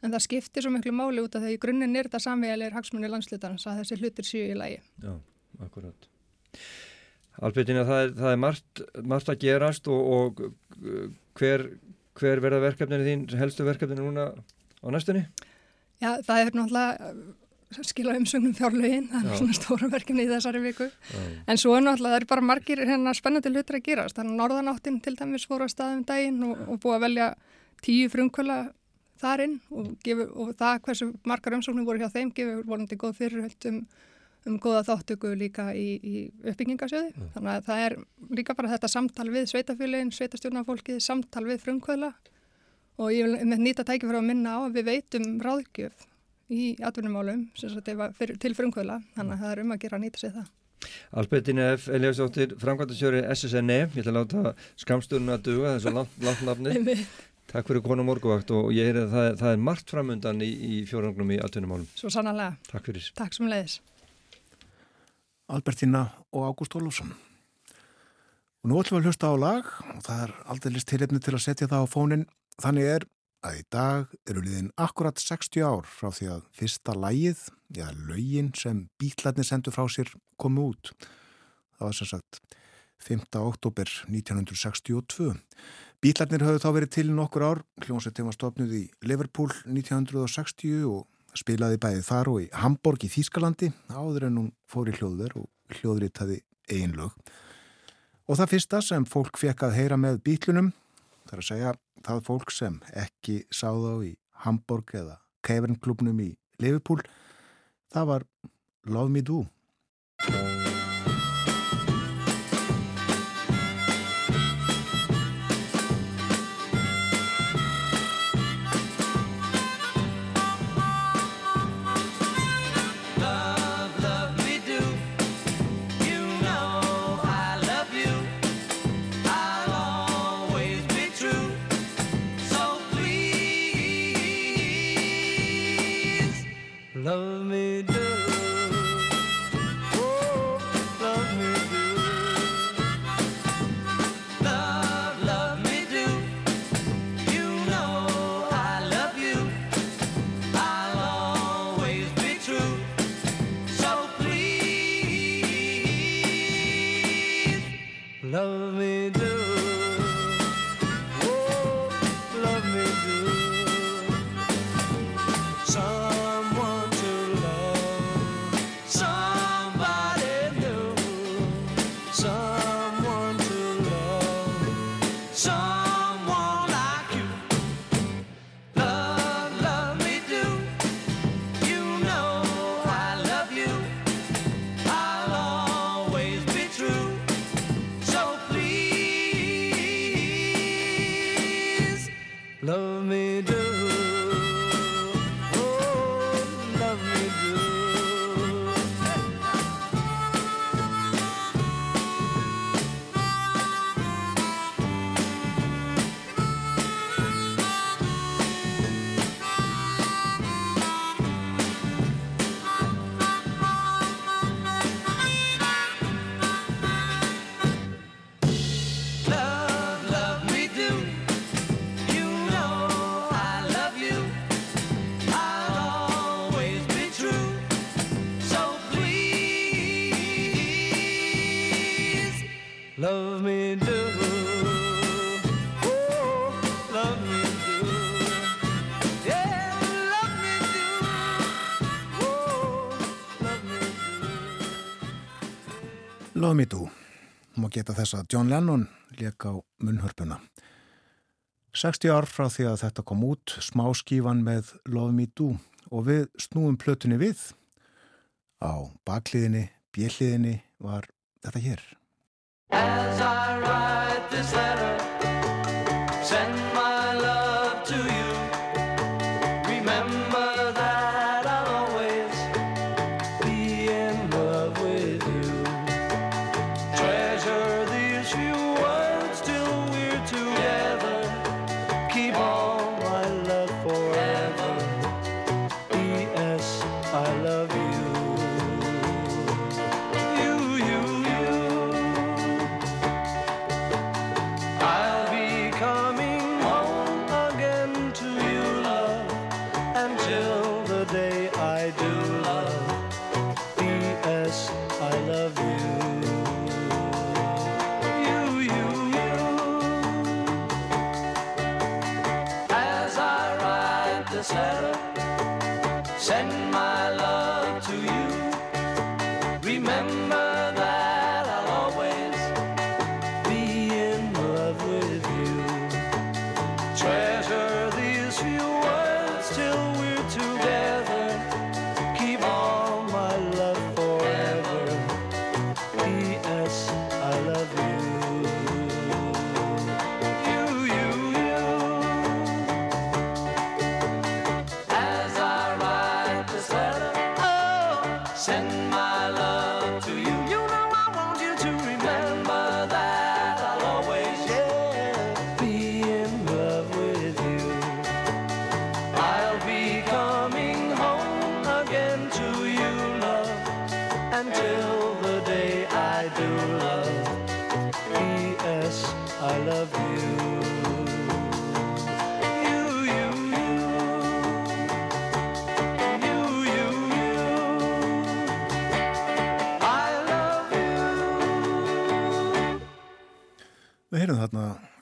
En það skiptir svo miklu máli út af því í grunninn er þetta samvegalegur hagsmunni landslutans að þessi hlutir séu í lægi. Já, akkurat. Albertina, það er, það er margt, margt að gerast og, og uh, hver, hver verða verkefninu þín, helstu verkefninu núna á næstunni? Já, það er náttúrulega skila umsögnum fjárlögin, það Já. er svona stóra verkefni í þessari viku. Já. En svo er náttúrulega, það er bara margir hérna spennandi hlutir að gerast. Þannig að norðanáttin til dæmis fóru að staðum daginn og, og búið að velja tíu frumkvöla þar inn og, gefur, og það hversu margar umsóknir voru hjá þeim gefur volandi góð fyrirhöld um, um góða þáttöku líka í, í uppbyggingasjöði. Þannig að það er líka bara þetta samtal við sveitafélagin, sveitastjórnafólkið, samtal við frumkvöla og ég vil með nýta tæki fyrir að minna á að við veitum ráðgjöf í atvinnumálum til frumkvöla, þannig að það er um að gera að nýta sig það. Albertina F. Eliasdóttir, framkvæmtasjóri SSNE, ég ætla að láta skamstunum að duga, þessu langt, langt nafni. Einmitt. Takk fyrir konu morguvakt og ég heyrði að það, það er margt framundan í, í fjóranglum í atvinnumálum. Svo sannlega. Takk fyrir. Takk sem leiðis. Albertina og Ágúst Ólafsson. Og nú ætlum við að hlusta á lag og það er aldrei list tilefni til að setja það á fónin. Þannig er að í dag eru liðin akkurat 60 ár frá því að fyrsta lægið, já lögin sem bítlarnir sendu frá sér komu út. Það var sem sagt 5. oktober 1962. Bítlarnir höfðu þá verið til nokkur ár, hljómsveitin var stopnuð í Liverpool 1960 og spilaði bæði þar og í Hamburg í Þýskalandi áður en hún fór í hljóðver og hljóðritaði einlög. Og það fyrsta sem fólk fekk að heyra með bítlunum, það er að segja það fólk sem ekki sá þá í Hamburg eða Kevernklubnum í Liverpool, það var Love Me Do. Love Me Do. Má geta þess að John Lennon leik á munnhörpuna. 60 ár frá því að þetta kom út, smá skífan með Love Me Do og við snúum plötunni við. Á bakliðinni, bjelliðinni var þetta hér. As I write this letter,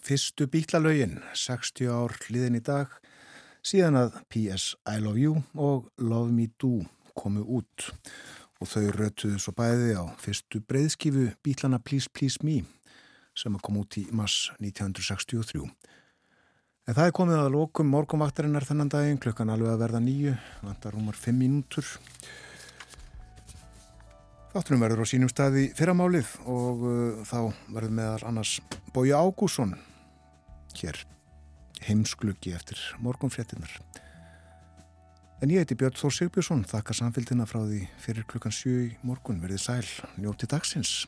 fyrstu bítlalögin, 60 ár hliðin í dag, síðan að P.S. I Love You og Love Me Do komu út og þau rötuðu svo bæði á fyrstu breyðskifu bítlana Please Please Me sem að kom út í mass 1963. En það er komið að lokum morgumvaktarinnar þennan daginn, klukkan alveg að verða nýju, vantar rúmar fimm mínútur. Þáttunum verður á sínum staði fyrramálið og uh, þá verður meðal annars Bói Ágússon hér heimskluggi eftir morgunfréttinnar. En ég heiti Björn Þór Sigbjörnsson, þakka samfélgina frá því fyrir klukkan 7 í morgun, verðið sæl, njóti dagsins.